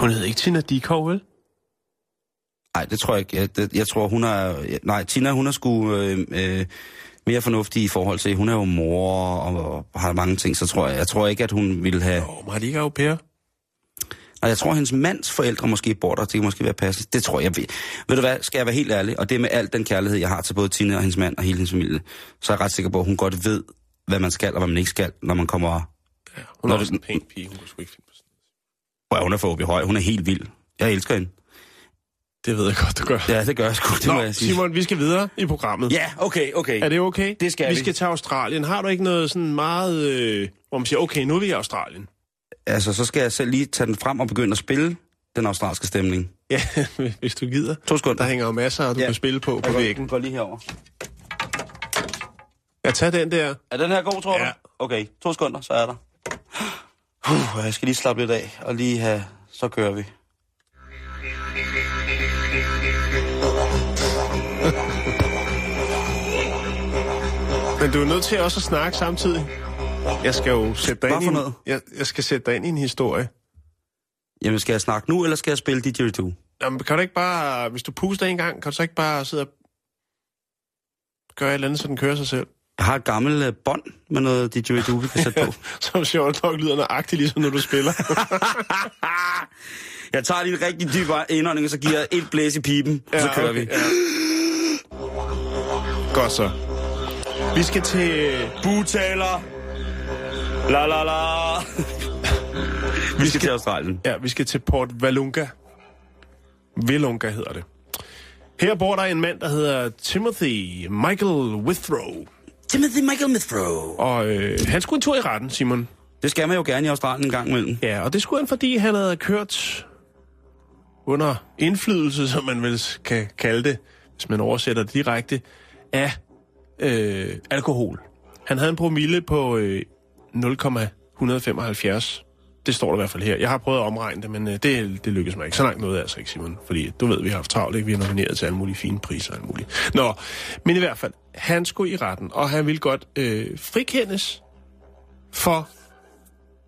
S5: Hun hed ikke Tina Dikov, vel?
S4: Nej, det tror jeg ikke. Jeg, det, jeg tror, hun er... Nej, Tina, hun er sgu øh, øh, mere fornuftig i forhold til... Hun er jo mor og, og har mange ting, så tror jeg... Jeg tror ikke, at hun ville have...
S5: Åh, oh, har de ikke au pair?
S4: Og jeg tror, hendes mands forældre måske bor der. Det kan måske være passende. Det tror jeg. Ved, ved du hvad, skal jeg være helt ærlig? Og det med al den kærlighed, jeg har til både Tina og hendes mand og hele hendes familie. Så er jeg ret sikker på, at hun godt ved, hvad man skal og hvad man ikke skal, når man kommer...
S5: Ja, hun er
S4: Nå,
S5: også
S4: det-
S5: en pæn pige. Hun kunne sgu ikke finde
S4: Wow, hun er for høj. Hun er helt vild. Jeg elsker hende.
S5: Det ved jeg godt, du gør.
S4: Ja, det gør jeg sgu. Det må
S5: Nå,
S4: jeg sige.
S5: Simon, vi skal videre i programmet.
S4: Ja, okay, okay.
S5: Er det okay?
S4: Det skal
S5: vi.
S4: vi.
S5: skal til Australien. Har du ikke noget sådan meget, øh, hvor man siger, okay, nu er vi i Australien?
S4: Altså, så skal jeg selv lige tage den frem og begynde at spille den australske stemning.
S5: Ja, hvis du gider.
S4: To sekunder.
S5: Der hænger jo masser, og du
S4: Ja.
S5: kan spille på på væggen.
S4: Gå lige herover.
S5: Jeg tager den der.
S4: Er den her god, tror du?
S5: Ja.
S4: Okay, to sekunder, så er der. Uh, jeg skal lige slappe lidt af, og lige have... Så kører vi.
S5: Men du er nødt til også at snakke samtidig. Jeg skal jo sætte dig ind i en, jeg, jeg skal sætte dig ind i en historie.
S4: Jamen, skal jeg snakke nu, eller skal jeg spille didgeridoo?
S5: Jamen, kan du ikke bare, hvis du puster en gang, kan du så ikke bare sidde og gøre et eller andet, så den kører sig selv?
S4: Jeg har et gammelt uh, bånd med noget didgeridoo, vi kan sætte på.
S5: Som sjovt nok lyder nøjagtigt, ligesom når du spiller.
S4: jeg tager lige en rigtig dyb indånding, og så giver jeg et blæs i pipen, og så kører vi.
S5: Ja. Godt så. Vi skal til...
S4: Butaler! La la la! vi skal til Australien.
S5: Ja, vi skal til Port Valunga. Velunga hedder det. Her bor der en mand, der hedder Timothy Michael Withrow.
S4: Timothy Michael Mithrow.
S5: Og øh, han skulle en tur i retten, Simon.
S4: Det skal man jo gerne i Australien en gang imellem.
S5: Ja, og det skulle han, fordi han havde kørt under indflydelse, som man vel kan kalde det, hvis man oversætter det direkte, af øh, alkohol. Han havde en promille på øh, 0,175. Det står der i hvert fald her. Jeg har prøvet at omregne det, men øh, det, det lykkedes mig ikke. Så langt noget altså ikke, Simon. Fordi du ved, vi har haft travlt, ikke? Vi har nomineret til alle mulige fine priser og alt muligt. Nå, men i hvert fald, han skulle i retten, og han ville godt øh, frikendes for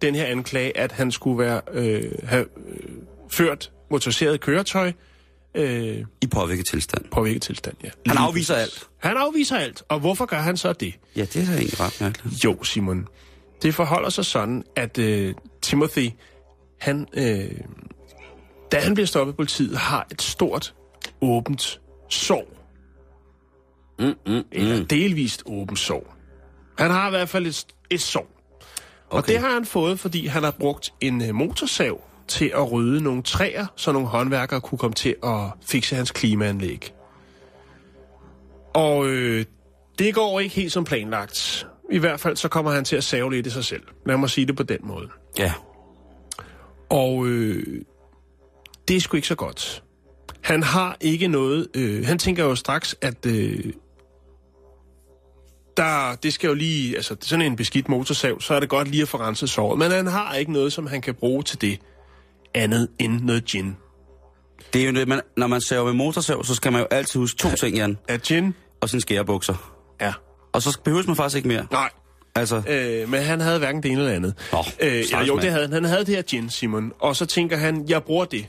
S5: den her anklage, at han skulle være, øh, have øh, ført motoriseret køretøj øh,
S4: I påvirket tilstand.
S5: på hvilket tilstand, ja.
S4: Han afviser alt.
S5: Han afviser alt. Og hvorfor gør han så det?
S4: Ja, det er da egentlig ret mærkeligt.
S5: Jo, Simon. Det forholder sig sådan, at øh, Timothy, han, øh, da han bliver stoppet af politiet, har et stort, åbent sår.
S4: Mm, mm,
S5: Eller
S4: mm.
S5: delvist åbent sår. Han har i hvert fald et, et sår. Og
S4: Okay.
S5: det har han fået, fordi han har brugt en øh, motorsav til at rydde nogle træer, så nogle håndværkere kunne komme til at fikse hans klimaanlæg. Og øh, det går ikke helt som planlagt. I hvert fald så kommer han til at save lidt i sig selv. Lad mig sige det på den måde.
S4: Ja.
S5: Og øh, det er sgu ikke så godt. Han har ikke noget... Øh, han tænker jo straks, at... Øh, der, det skal jo lige... Altså, sådan en beskidt motorsav, så er det godt lige at få renset såret. Men han har ikke noget, som han kan bruge til det andet end noget gin.
S4: Det er jo det, man, når man saver med motorsav, så skal man jo altid huske to ting, Jan.
S5: Er gin?
S4: Og sine skærebukser.
S5: Ja.
S4: Og så behøver man faktisk ikke mere.
S5: Nej.
S4: Altså,
S5: Øh, men han havde hverken det ene eller andet.
S4: Nå,
S5: øh,
S4: stakkels
S5: jo, det havde han. Han havde det her gin, Simon. Og så tænker han, jeg bruger det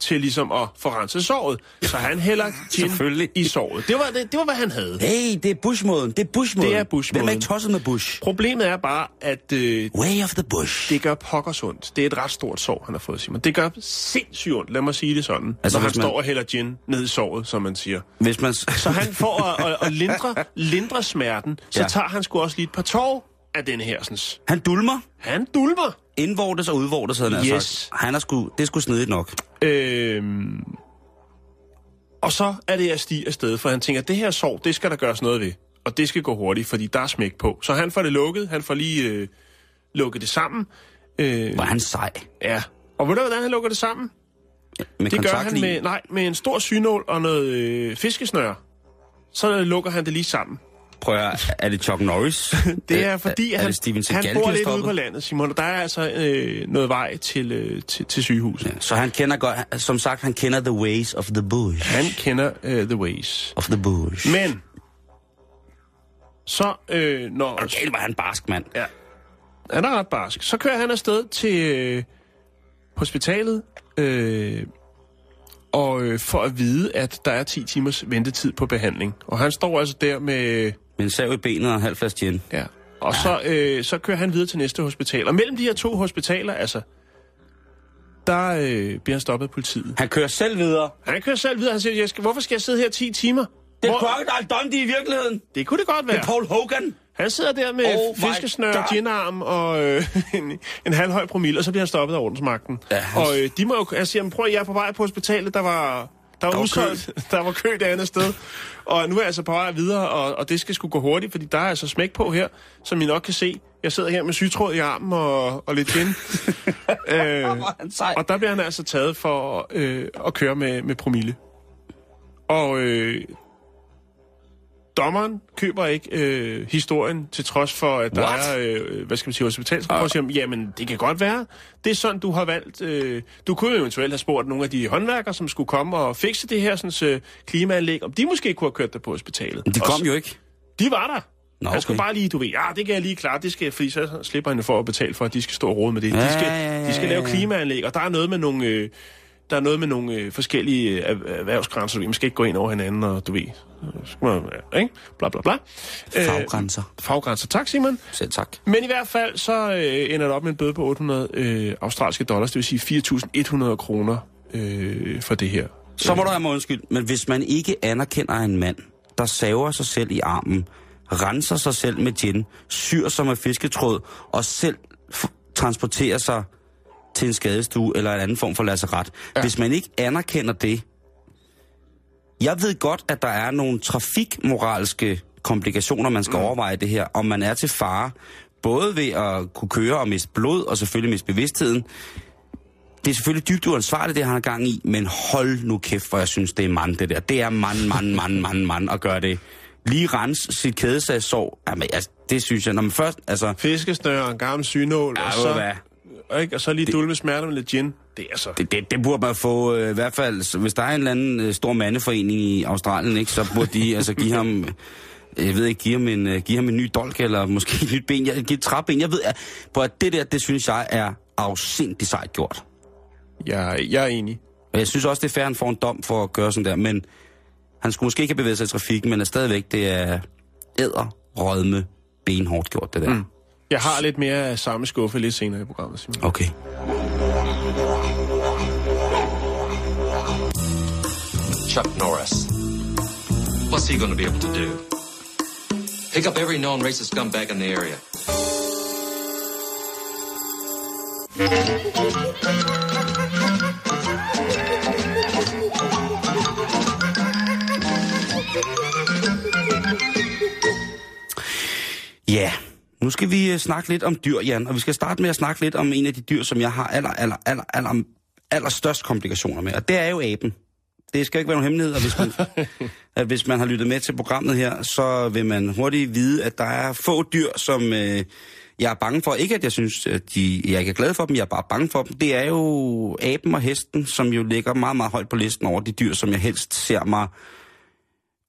S5: til ligesom at få renset såret. Så han hælder gin i såret. Det var, det, det var, hvad han havde.
S4: hey, det er Bush-måden. Det er Bush-måden.
S5: Det er Bush-måden.
S4: Hvem er ikke tosset med Bush?
S5: Problemet er bare, at øh,
S4: Way of the Bush.
S5: det gør pokkers ondt. Det er et ret stort sår, han har fået, Simon. Det gør sindssygt ondt, lad mig sige det sådan.
S4: Altså,
S5: når han
S4: man-
S5: står og hælder gin ned i såret, som man siger.
S4: Hvis man...
S5: Så han får at, at, at lindre, lindre smerten, så
S4: ja.
S5: tager han sgu også lige et par tår af den her. Sådan.
S4: Han dulmer.
S5: Han dulmer.
S4: Indvortes og udvortes, havde han
S5: Yes.
S4: sagt. Han er sgu, det sgu snedigt nok.
S5: Øhm, og så er det at stige afsted, for han tænker, at det her sår, det skal der gøres noget ved. Og det skal gå hurtigt, fordi der er smæk på. Så han får det lukket, han får lige øh, lukket det sammen. Øh,
S4: er han sej.
S5: ja. Og ved du, hvordan han lukker det sammen?
S4: Med
S5: Det gør han med, nej, med en stor synål og noget øh, fiskesnør. Så lukker han det lige sammen.
S4: Prøv at, er det Chuck Norris?
S5: Det er fordi,
S4: er, er
S5: han,
S4: det Steven Seagal,
S5: han bor lidt ude på landet, Simon, og der er altså øh, noget vej til, øh, til, til sygehuset.
S4: Ja, så han kender godt, som sagt, han kender the ways of the bush.
S5: Han kender øh, the ways.
S4: Of the bush.
S5: Men, så øh, når...
S4: Okay, var han barsk, mand.
S5: Ja, han er ret barsk. Så kører han afsted til øh, hospitalet, øh, og øh, for at vide, at der er 10 timers ventetid på behandling. Og han står altså der med...
S4: Med en sav i benet og en halv flaske gin.
S5: Ja. Og så, øh, så kører han videre til næste hospital. Og mellem de her to hospitaler, altså, der øh, bliver han stoppet af politiet.
S4: Han kører selv videre.
S5: Han kører selv videre. Han siger, jeg skal, hvorfor skal jeg sidde her 10 timer?
S4: Det er
S5: Hvor-
S4: Crocodile Dundee i virkeligheden.
S5: det kunne det godt
S4: Det
S5: være.
S4: er Paul Hogan.
S5: Han sidder der med
S4: Oh
S5: fiskesnør,
S4: God.
S5: ginarm og øh, en, en halvhøj promille, og så bliver han stoppet af ordensmagten.
S4: Ja, han-
S5: Og øh, de må jo, jeg siger, prøv at jeg er på vej på hospitalet, der var, der var,
S4: var
S5: udsolgt, der var kø det andet sted. Og nu er jeg altså på vej videre, og, og det skal sgu gå hurtigt, fordi der er altså smæk på her, som I nok kan se. Jeg sidder her med sygtråd i armen og, og lidt gin. øh, og der bliver han altså taget for øh, at køre med, med promille. Og øh, dommeren køber ikke øh, historien, til trods for, at der
S4: What?
S5: er, øh, hvad skal man sige, hospitalsrapport, og siger, jamen, det kan godt være. Det er sådan, du har valgt. Øh, du kunne eventuelt have spurgt nogle af de håndværkere, som skulle komme og fikse det her sådan, øh, klimaanlæg, om de måske kunne have kørt dig på hospitalet.
S4: Men de kom
S5: så-
S4: jo ikke.
S5: De var der.
S4: Nå,
S5: Han skulle
S4: okay.
S5: bare lige, du ved, ja, det kan jeg lige klare, det skal, fordi så slipper han for at betale for, at de skal stå og rode med det. De skal,
S4: ja, ja,
S5: de skal lave klimaanlæg, og der er noget med nogle, øh, der er noget med nogle øh, forskellige øh, erh- erhvervsgrænser, du ved, man skal ikke gå ind over hinanden, og du ved, så skal man, ja, ikke? Bla, bla, bla. Øh,
S4: Faggrænser.
S5: faggrænser, tak Simon.
S4: Selv tak.
S5: Men i hvert fald, så øh, ender det op med en bøde på 800 øh, australske dollars, det vil sige 4.100 kroner øh, for det her.
S4: Så må du have mig undskyld, men hvis man ikke anerkender en mand, der saver sig selv i armen, renser sig selv med gin, syr sig med fisketråd og selv transporterer sig til en skadestue eller en anden form for lasseret. Ja. Hvis man ikke anerkender det, jeg ved godt, at der er nogle trafikmoralske komplikationer, man skal mm. overveje det her, om man er til fare, både ved at kunne køre og miste blod, og selvfølgelig miste bevidstheden. Det er selvfølgelig dybt uansvarligt, det han har gang i, men hold nu kæft, hvor jeg synes, det er mand, det der. Det er mand, mand, mand, mand, mand at gøre det. Lige rense sit kædesagsår. Jamen, altså, det synes jeg, når man først, altså...
S5: Fiskesnør og en gammel synål,
S4: Ja,
S5: og,
S4: du hvad?
S5: Så, ikke, og så lige dulme smerte med lidt gin. Det er altså...
S4: Det, det, det burde man få, øh, i hvert fald, så hvis der er en eller anden øh, stor mandeforening i Australien, ikke, så burde de altså give ham, jeg ved ikke, give ham en, øh, give ham en ny dolk, eller måske et nyt ben, jeg, give et træben. Jeg ved, at, på at det der, det synes jeg er afsindigt sejt gjort.
S5: Jeg, jeg er enig.
S4: Og jeg synes også, det er fair, han får en dom for at gøre sådan der, men han skulle måske ikke have bevæget sig i trafikken, men er stadigvæk, det er æder, rødme, benhårdt gjort, det der. Mm.
S5: Jeg har lidt mere af samme skuffe lidt senere i programmet, Simon.
S4: Okay.
S2: Chuck Norris. What's he going to be able to do? Pick up every known racist scumbag in the area.
S4: Ja, nu skal vi øh, snakke lidt om dyr, Jan, og vi skal starte med at snakke lidt om en af de dyr, som jeg har aller, aller, aller, aller, aller størst komplikationer med, og det er jo aben. Det skal ikke være nogen hemmelighed, at hvis, man, at hvis man har lyttet med til programmet her, så vil man hurtigt vide, at der er få dyr, som øh, jeg er bange for. Ikke at jeg synes, at de, jeg ikke er glad for dem, jeg er bare bange for dem. Det er jo aben og hesten, som jo ligger meget, meget højt på listen over de dyr, som jeg helst ser mig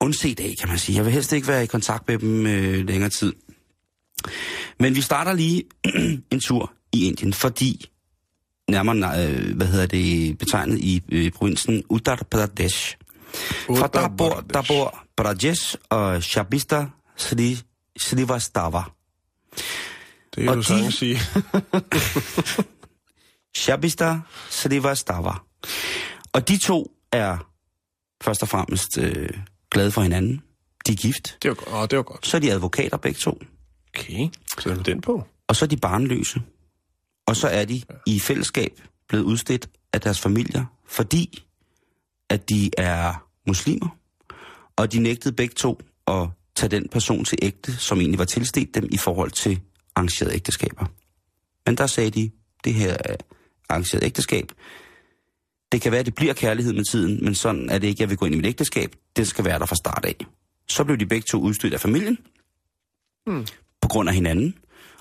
S4: undset af, kan man sige. Jeg vil helst ikke være i kontakt med dem øh, længere tid. Men vi starter lige en tur i Indien, fordi nærmere, øh, hvad hedder det, betegnet i øh, provinsen Uttar Pradesh. For der bor, der bor Brajesh og Shabista Sri, Srivastava.
S5: Det kan
S4: Og
S5: du sagtens sige.
S4: Shabista Srivastava. Og de to er først og fremmest øh, glade for hinanden. De er gift.
S5: Det var, godt. Åh, det var godt.
S4: Så er de advokater begge to.
S5: Okay, så er den på.
S4: Og så er de barnløse. Og så er de i fællesskab blevet udstedt af deres familier, fordi at de er muslimer. Og de nægtede begge to at tage den person til ægte, som egentlig var tilstedt dem i forhold til arrangerede ægteskaber. Men der sagde de, det her er arrangeret ægteskab. Det kan være, at det bliver kærlighed med tiden, men sådan er det ikke, jeg vil gå ind i mit ægteskab. Det skal være der fra start af. Så blev de begge to udstødt af familien, på grund af hinanden.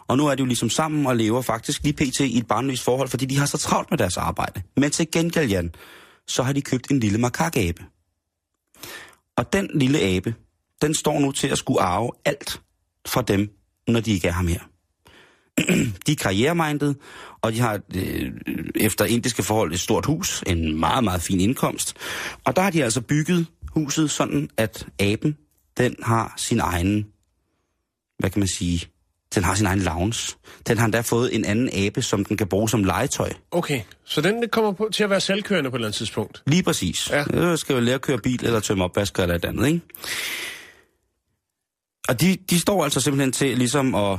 S4: Og nu er de jo ligesom sammen og lever faktisk lige pt. i et barnløst forhold, fordi de har så travlt med deres arbejde. Men til gengæld, Jan, så har de købt en lille makakabe. Og den lille abe, den står nu til at skulle arve alt fra dem, når de ikke er her de er karriereminded, og de har øh, efter indiske forhold et stort hus, en meget, meget fin indkomst. Og der har de altså bygget huset sådan, at aben, den har sin egen, hvad kan man sige, den har sin egen lounge. Den har endda fået en anden abe, som den kan bruge som legetøj.
S5: Okay, så den kommer på, til at være selvkørende på et eller andet tidspunkt.
S4: Lige præcis.
S5: Ja.
S4: Jeg skal jo lære at køre bil, eller tømme opvasker, eller et andet, ikke? Og de, de står altså simpelthen til ligesom at,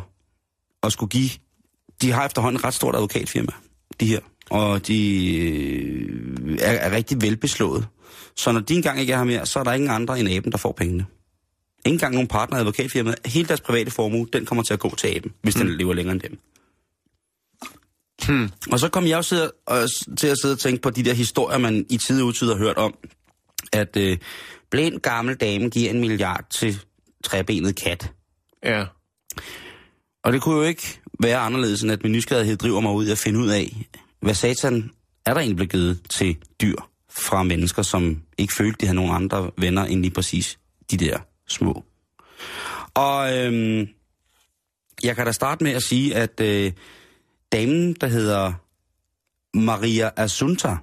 S4: at skulle give... De har efterhånden et ret stort advokatfirma, de her. Og de øh, er, er rigtig velbeslået. Så når de engang ikke er her mere, så er der ingen andre end aben, der får pengene. Ikke engang nogen partner i advokatfirmaet. Hele deres private formue, den kommer til at gå til aben, hvis den lever længere end dem. Hmm. Og så kom jeg jo og, til at sidde og tænke på de der historier, man i tid og utid har hørt om, at øh, blind gammel dame giver en milliard til træbenet kat.
S5: Ja.
S4: Og det kunne jo ikke være anderledes, end at min nysgerrighed driver mig ud at finde ud af, hvad satan er der egentlig blevet givet til dyr fra mennesker, som ikke følte, de havde nogen andre venner end lige præcis de der små. Og øhm, jeg kan da starte med at sige, at øh, damen, der hedder Maria Asunta,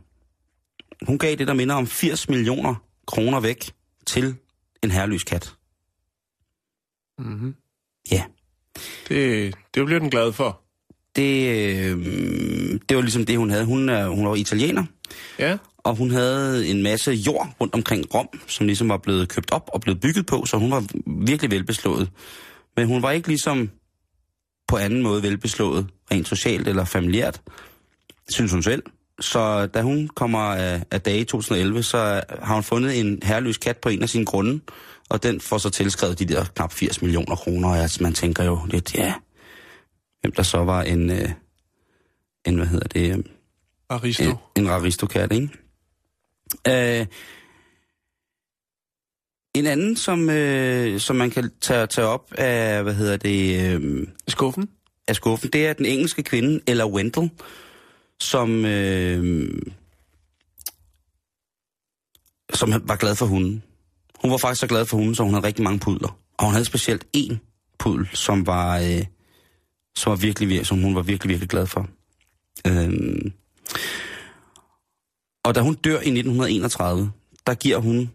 S4: hun gav det, der minder om 80 millioner kroner væk til en herreløs kat.
S5: Mm-hmm.
S4: Ja.
S5: Det, det bliver den glad for.
S4: det, øh, det var ligesom det, hun havde. Hun, er, hun var italiener,
S5: Ja.
S4: og hun havde en masse jord rundt omkring Rom, som ligesom var blevet købt op og blevet bygget på, så hun var virkelig velbeslået. Men hun var ikke ligesom på anden måde velbeslået, rent socialt eller familiært, synes hun selv. Så da hun kommer af, af dage i 2011, så har hun fundet en herreløs kat på en af sine grunde, og den får så tilskrevet de der knap 80 millioner kroner, og altså, man tænker jo lidt, ja, hvem der så var en, øh, en hvad hedder det, øh,
S5: Aristo.
S4: en, en raristokat, ikke? Øh, en anden, som, øh, som man kan tage, tage op af, hvad hedder det, øh,
S5: Skuffen?
S4: af skuffen, det er den engelske kvinde, Ella Wendell, som, øh, som var glad for hunden. Hun var faktisk så glad for hunden, så hun havde rigtig mange pudler. Og hun havde specielt én pudel, som var, øh, som var virkelig, vir- som hun var virkelig, virkelig glad for. Øh, Og da hun dør i 1931, der giver hun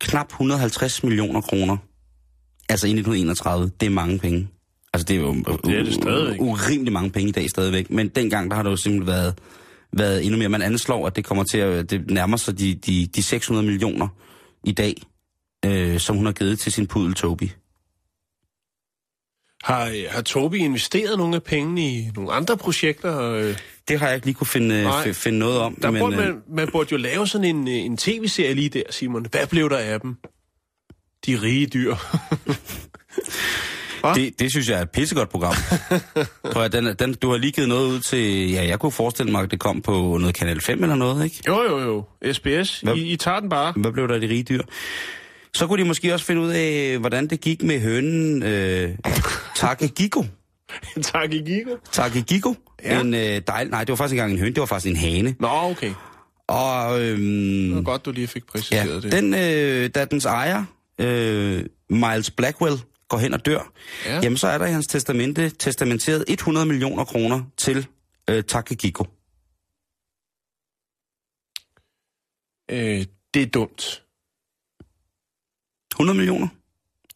S4: knap 150 millioner kroner. Altså i 1931, det er mange penge. Altså det er jo
S5: Det er det stadigvæk.
S4: urimelig mange penge i dag stadigvæk. Men dengang, der har det jo simpelthen været, været endnu mere. Man anslår, at det kommer til at det nærmer sig de, de, de 600 millioner i dag, øh, som hun har givet til sin pudel Toby.
S5: Har, har Tobi investeret nogle af pengene i nogle andre projekter? Øh,
S4: Det har jeg ikke lige kunne finde,
S5: Nej.
S4: f- finde noget om.
S5: Der
S4: men,
S5: burde
S4: øh,
S5: man, man burde jo lave sådan en, øh, en tv-serie lige der, Simon. Hvad blev der af dem? De rige dyr.
S4: Det, det synes jeg er et pissegodt program. Prøv at, den, den, du har lige givet noget ud til... Ja, jeg kunne forestille mig, at det kom på noget Kanal 5 eller noget, ikke?
S5: jo, jo, jo. SBS.
S4: Hvad?
S5: I, I tager den bare.
S4: Hvad blev der af de rige dyr? Så kunne de måske også finde ud af, hvordan det gik med hønen øh, Takegiko.
S5: tak i Gigo.
S4: Takegiko.
S5: Ja.
S4: Ja. En øh, dejl... Nej, det var faktisk ikke engang en høne, det var faktisk en hane.
S5: Nå, okay.
S4: Og
S5: Det var
S4: øhm,
S5: godt, du lige fik
S4: ja,
S5: præciseret det.
S4: den, øh, da dens ejer, øh, Miles Blackwell, går hen og dør,
S5: Ja.
S4: ja. jamen så er der i hans testamente testamenteret 100 millioner kroner til øh, Takegiko.
S5: Øh, det er dumt.
S4: 100 millioner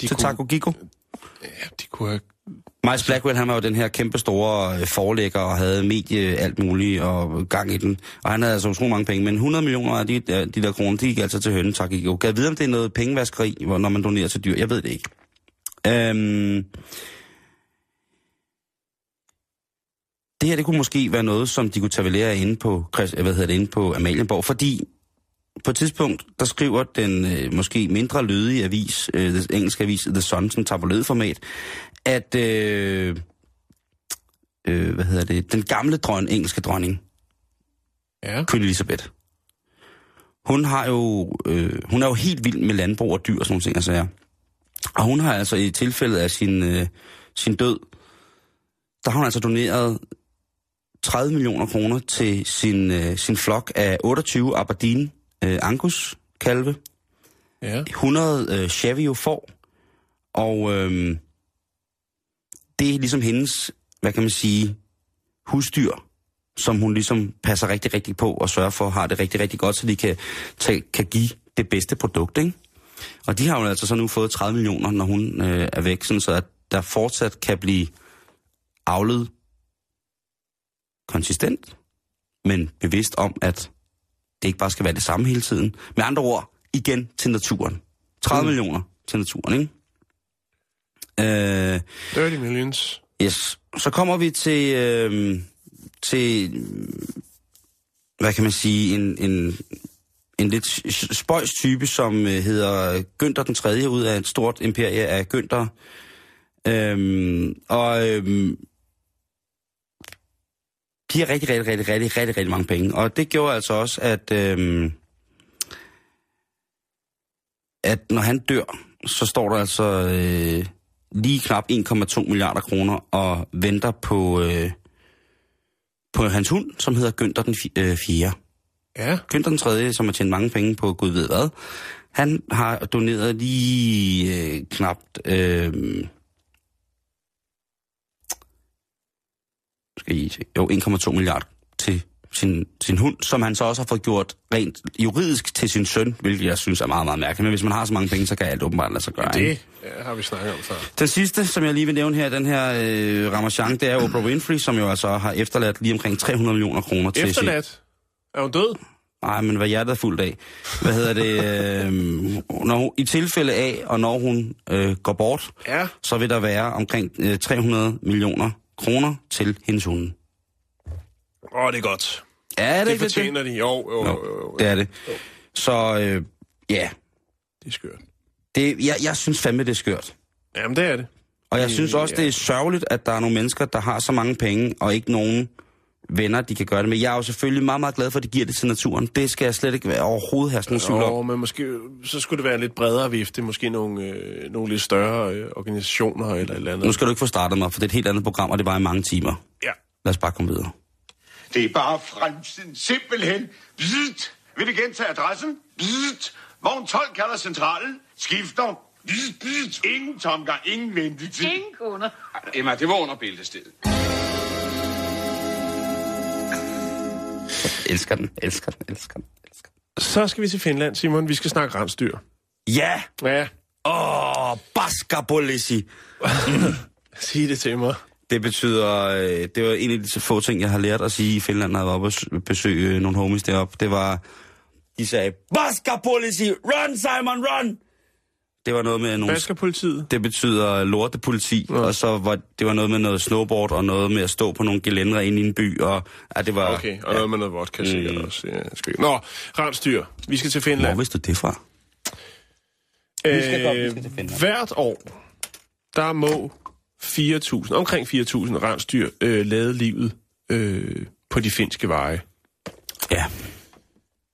S5: De
S4: til
S5: kunne,
S4: Takegiko.
S5: ja, de kunne have...
S4: Miles Blackwell, han var jo den her kæmpe store øh, forlægger og havde medie alt muligt og gang i den. Og han havde altså utrolig mange penge, men 100 millioner af de, øh, de der kroner, de gik altså til hønnen, tak ikke. Kan jeg vide, om det er noget pengevaskeri, når man donerer til dyr? Jeg ved det ikke. Øhm, det her, det kunne måske være noget, som de kunne tage ved lære inde på, øh, hvad hedder det, inde på Amalienborg, fordi på et tidspunkt, der skriver den øh, måske mindre lydige avis, øh, den engelske avis The Sun, som tabloidformat, at øh, øh, hvad hedder det, den gamle dron, engelske dronning,
S5: Ja.
S4: Queen Elizabeth, hun har jo, øh, hun er jo helt vild med landbrug og dyr og sådan nogle ting, altså, Og hun har altså i tilfældet af sin, øh, sin død, der har hun altså doneret 30 millioner kroner til sin, øh, sin flok af 28 Aberdeen øh, Angus kalve,
S5: Ja.
S4: 100 øh, Chavio får, og øh, det er ligesom hendes, hvad kan man sige, husdyr, som hun ligesom passer rigtig, rigtig på og sørger for, har det rigtig, rigtig godt, så de kan, tage, kan give det bedste produkt, ikke? Og de har jo altså så nu fået 30 millioner, når hun øh, er væk, sådan så at der fortsat kan blive avlet konsistent, men bevidst om, at det ikke bare skal være det samme hele tiden. Med andre ord, igen til naturen. 30 mm. millioner til naturen, ikke? Øh,
S5: 30 millions.
S4: yes. Så kommer vi til, øh, til hvad kan man sige, en, en, en lidt spøjs type, som øh, hedder Günther den 3. ud af et stort imperie af Günther. Øhm, og øhm, de har rigtig, rigtig, rigtig, rigtig, rigtig, rigtig mange penge. Og det gjorde altså også, at, øhm, at når han dør, så står der altså øh, lige knap 1,2 milliarder kroner og venter på, øh, på hans hund, som hedder Günther den 4.
S5: Ja.
S4: Günther den 3., som har tjent mange penge på Gud ved hvad, han har doneret lige øh, knapt... Øh, skal I se, jo, 1,2 milliarder til sin, sin hund, som han så også har fået gjort rent juridisk til sin søn, hvilket jeg synes er meget, meget mærkeligt. Men hvis man har så mange penge, så kan alt åbenbart lade sig gøre. ikke?
S5: Det ja, har vi snakket om før.
S4: Den sidste, som jeg lige vil nævne her, den her øh, Ramachan, det er Oprah Winfrey, som jo altså har efterladt lige omkring 300 millioner kroner til sin...
S5: Efterladt. Er hun død?
S4: Nej, men hvad hjertet er fuldt af. Hvad hedder det? Øh, når hun, I tilfælde af, og når hun øh, går bort,
S5: Ja.
S4: så vil der være omkring øh, 300 millioner kroner til hendes hunde.
S5: Åh, oh, det er godt.
S4: Ja, er det,
S5: Det fortjener de. Jo, jo,
S4: det?
S5: jo, jo,
S4: Jo,
S5: jo.
S4: det er det. Så øh, ja,
S5: Det er skørt.
S4: det, jeg, jeg synes fandme, det er skørt.
S5: Jamen, det er det.
S4: Og jeg synes også,
S5: ja.
S4: det er sørgeligt, at der er nogle mennesker, der har så mange penge, og ikke nogen venner, de kan gøre det med. Jeg er jo selvfølgelig meget, meget glad for, at de giver det til naturen. Det skal jeg slet ikke være overhovedet have sådan en tvivl om.
S5: Jo, men måske, så skulle det være lidt bredere vifte. Måske nogle, øh, nogle lidt større øh, organisationer eller et eller andet.
S4: Nu skal du ikke få startet mig, for det er et helt andet program, og det var i mange timer.
S5: Ja.
S4: Lad os bare komme videre.
S8: Det er bare fremtiden. Simpelthen. Bzzzt. Vil du gentage adressen? Bzzzt. Vogn 12 kalder centralen. Skifter. Bzzzt, bzzzt. Ingen tomgang, ingen ventetid.
S9: Ingen kunder.
S6: Emma, det var under bæltestedet.
S4: elsker den, elsker den, elsker den, elsker den.
S5: Så skal vi til Finland, Simon. Vi skal snakke rensdyr.
S4: Ja!
S5: Ja,
S4: Åh, oh, Baskabolisi.
S5: sig det til mig.
S4: Det betyder, øh, det var en af de så få ting, jeg har lært at sige i Finland, når jeg var oppe og besøge øh, nogle homies deroppe. Det var, de sagde, Baskabolisi, run Simon, run! Det var noget med nogle...
S5: Skal politiet?
S4: Det betyder lortepoliti, ja. og så var det var noget med noget snowboard, og noget med at stå på nogle gelændere inde i en by, og ja, det var...
S5: Okay, og noget med noget vodka sikkert
S4: Mm.
S5: også. Ja, skal... Nå, rensdyr. Vi skal til
S4: Hvor
S5: Finland.
S4: vidste du det fra? Vi skal godt, vi skal til
S5: Øh,
S4: Finland.
S5: hvert år, der må 4.000, omkring 4.000 rensdyr øh, lade livet øh, på de finske veje.
S4: Ja.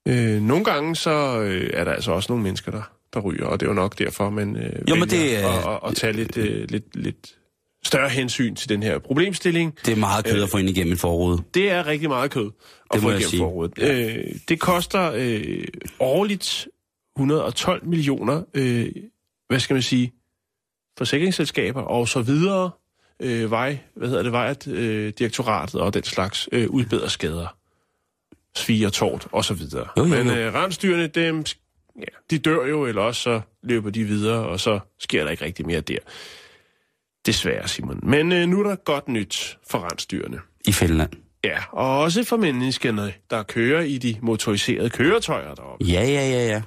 S5: Øh, nogle gange så øh, er der altså også nogle mennesker, der, der ryger, og det er jo nok derfor, man øh,
S4: Jo, men det er-
S5: at, at, at tage lidt, øh, lidt, lidt større hensyn til den her problemstilling.
S4: Det er meget kød at få ind igennem en forrude.
S5: Det er rigtig meget kød at
S4: Det
S5: få igennem forrådet. Øh, det koster øh, årligt 112 millioner, øh, hvad skal man sige, forsikringsselskaber og så videre, øh, vej, hvad hedder det, vejt, øh, direktoratet og den slags øh, udbedrer skader, svig og tort og så videre.
S4: Jo, jo,
S5: Men
S4: jo.
S5: øh, rensdyrene, dem, ja, de dør jo, eller også så løber de videre, og så sker der ikke rigtig mere der. Desværre, Simon. Men øh, nu er der godt nyt for rensdyrene.
S4: I Finland.
S5: Ja, og også for menneskerne, der kører i de motoriserede køretøjer deroppe.
S4: Ja, ja, ja, ja.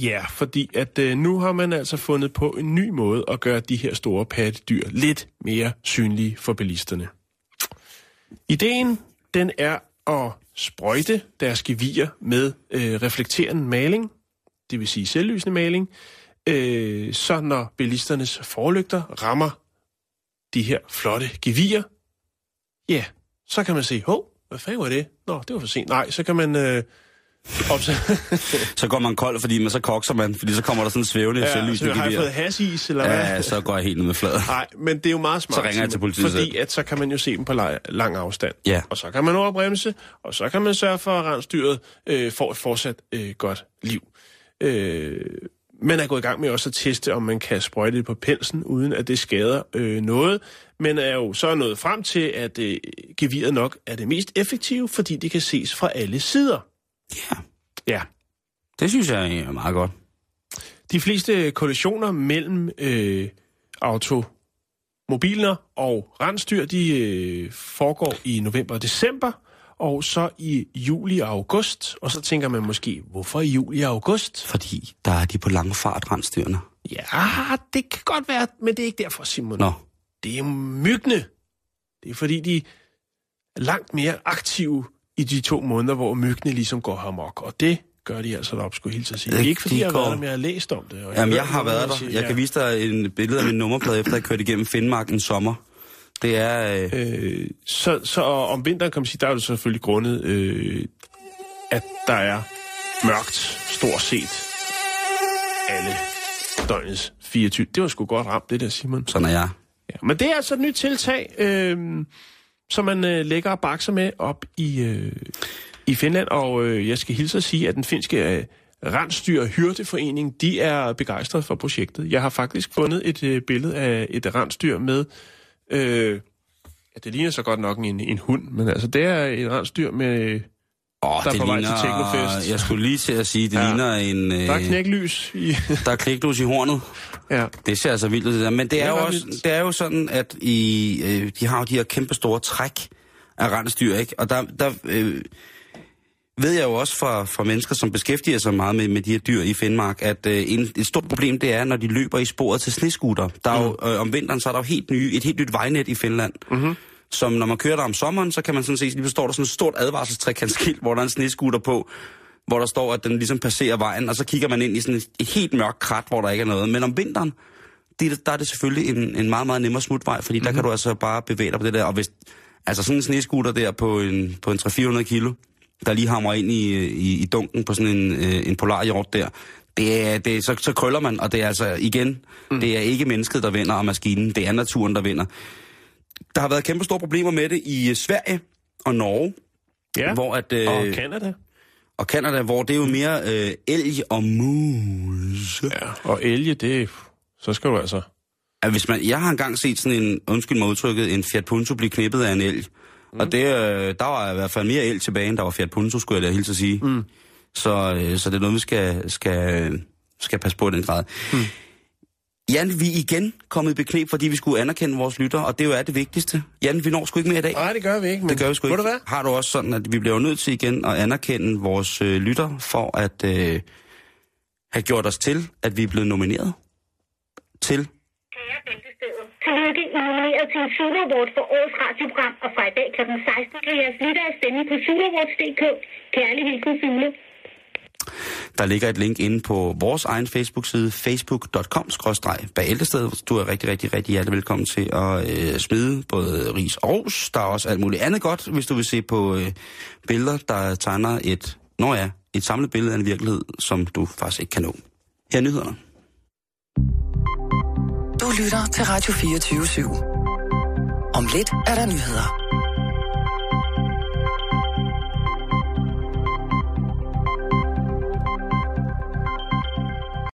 S5: Ja, fordi at øh, nu har man altså fundet på en ny måde at gøre de her store pattedyr lidt mere synlige for bilisterne. Ideen, den er at sprøjte deres gevier med øh, reflekterende maling, det vil sige selvlysende maling, øh, så når bilisternes forlygter rammer de her flotte gevier, ja, så kan man se, hov, hvad fanden var det? Nå, det var for sent. Nej, så kan man øh.
S4: Så går man kold, fordi man så kokser man, fordi så kommer der sådan en svævende ja,
S5: Ja, så har jeg fået hasis, eller hvad?
S4: Ja, så går jeg helt ned med flad.
S5: Nej, men det er jo meget smart.
S4: Så ringer jeg til politiet
S5: Fordi at så kan man jo se dem på la- lang afstand.
S4: Ja.
S5: Og så kan man overbremse, og så kan man sørge for, at rensdyret øh, får et fortsat øh, godt liv. Øh, man er gået i gang med også at teste, om man kan sprøjte det på pelsen, uden at det skader øh, noget. Men er jo så nået frem til, at øh, geviret nok er det mest effektive, fordi det kan ses fra alle sider.
S4: Ja,
S5: Ja.
S4: det synes jeg er meget godt.
S5: De fleste kollisioner mellem øh, automobiler og rensdyr, de øh, foregår i november og december, og så i juli og august. Og så tænker man måske, hvorfor i juli og august?
S4: Fordi der er de på lang fart, rensdyrene.
S5: Ja, det kan godt være, men det er ikke derfor, Simon.
S4: Nå,
S5: Det er myggene. Det er fordi, de er langt mere aktive i de to måneder, hvor myggene ligesom går amok. Og det gør de altså deroppe, skulle jeg hilse at sige. Det er ikke fordi,
S4: de
S5: jeg har været der, men jeg har læst om det. Og
S4: Jamen, jeg
S5: hørt
S4: har været
S5: der siger,
S4: Jeg
S5: ja.
S4: kan vise dig en billede af min nummerplade, efter jeg kørte igennem Finnmark en sommer. Det er... Øh,
S5: Øh, så, så om vinteren kan man sige, der er det selvfølgelig grundet, øh, at der er mørkt stort set alle døgnets 24. Det var sgu godt ramt, det der, Simon.
S4: sådan er jeg.
S5: Ja, men det er altså et nyt tiltag, øh, som man øh, lægger og bakser med op i, øh, i Finland. Og øh, jeg skal hilse at sige, at den finske øh, Rensdyr Hyrdeforening, de er begejstrede for projektet. Jeg har faktisk fundet et øh, billede af et rensdyr med... Øh, ja, det ligner så godt nok en, en hund, men altså det er et rensdyr med...
S4: Åh,
S5: Der er
S4: det
S5: på vej til
S4: ligner,
S5: Technofest.
S4: Jeg skulle lige til at sige, det
S5: Ja.
S4: ligner en... Øh,
S5: Der er knæklys i...
S4: der er kliklos i hornet.
S5: ja.
S4: Det ser altså vildt ud, det der. Men det er,
S5: Det er
S4: jo også,
S5: vildt.
S4: det er jo sådan, at i, øh, de har jo de her kæmpe store træk af rensdyr, ikke? Og der, der øh, ved jeg jo også fra, fra mennesker, som beskæftiger sig meget med, med de her dyr i Finnmark, at øh, en, et stort problem det er, når de løber i sporet til sneskuter. Der er jo, øh, om vinteren, så er der jo helt nye, et helt nyt vejnet i Finland. Mm-hmm. Som når man kører der om sommeren, så kan man sådan se, lige står der sådan et stort advarselstrækantskilt, hvor der er en sneskuter på, hvor der står, at den ligesom passerer vejen, og så kigger man ind i sådan et, et helt mørkt krat, hvor der ikke er noget. Men om vinteren, det, der er det selvfølgelig en, en meget, meget nemmere smutvej, fordi mm-hmm. der kan du altså bare bevæge dig på det der. Og hvis, altså sådan en sneskuter der på en, på en 300-400 kilo, der lige hamrer ind i, i, i dunken på sådan en, øh, en polarhjort der, det er, det så, så krøller man, og det er altså igen, mm. det er ikke mennesket, der vinder, og maskinen, det er naturen, der vinder. Der har været kæmpe store problemer med det i øh, Sverige og Norge,
S5: ja.
S4: hvor at, øh,
S5: Og Canada.
S4: og Canada, hvor det er jo mere øh, elg og mus.
S5: Ja. Og elge, det... Så skal du altså...
S4: At hvis man, jeg har engang set sådan en, undskyld mig udtrykket, en Fiat Punto blive knippet af en elg. Mm. Og det, øh, der var i hvert fald mere el tilbage, end der var Fiat Punto, skulle jeg da hilse at sige. Mm. Så, øh, så det er noget, vi skal, skal, skal passe på i den grad. Mm. Jan, vi er igen kommet i beknep, fordi vi skulle anerkende vores lytter, og det jo er det vigtigste. Jan, vi når sgu ikke mere i dag.
S5: Nej, det gør vi ikke. Men
S4: Det gør vi sgu ikke.
S5: det være?
S4: Har du også sådan, at vi bliver nødt til igen at anerkende vores øh, lytter, for at øh, have gjort os til, at vi er blevet nomineret til
S9: Kære Bæltestedet, tillykke I er nomineret til en Zulu Award for årets radioprogram, og fra i dag kl. 16 kan jeres lyttere stemme på zuluawards.dk. Kærlig hilsen, Zulu.
S4: Der ligger et link inde på vores egen Facebook-side, facebook.com-bæltestedet. Du er rigtig, rigtig, rigtig hjertelig velkommen til at øh, smide både ris og ros. Der er også alt muligt andet godt, hvis du vil se på øh, billeder, der tegner et, når ja, et samlet billede af en virkelighed, som du faktisk ikke kan nå. Her er nyhederne.
S3: Du lytter til Radio 24 /7. Om lidt er der nyheder.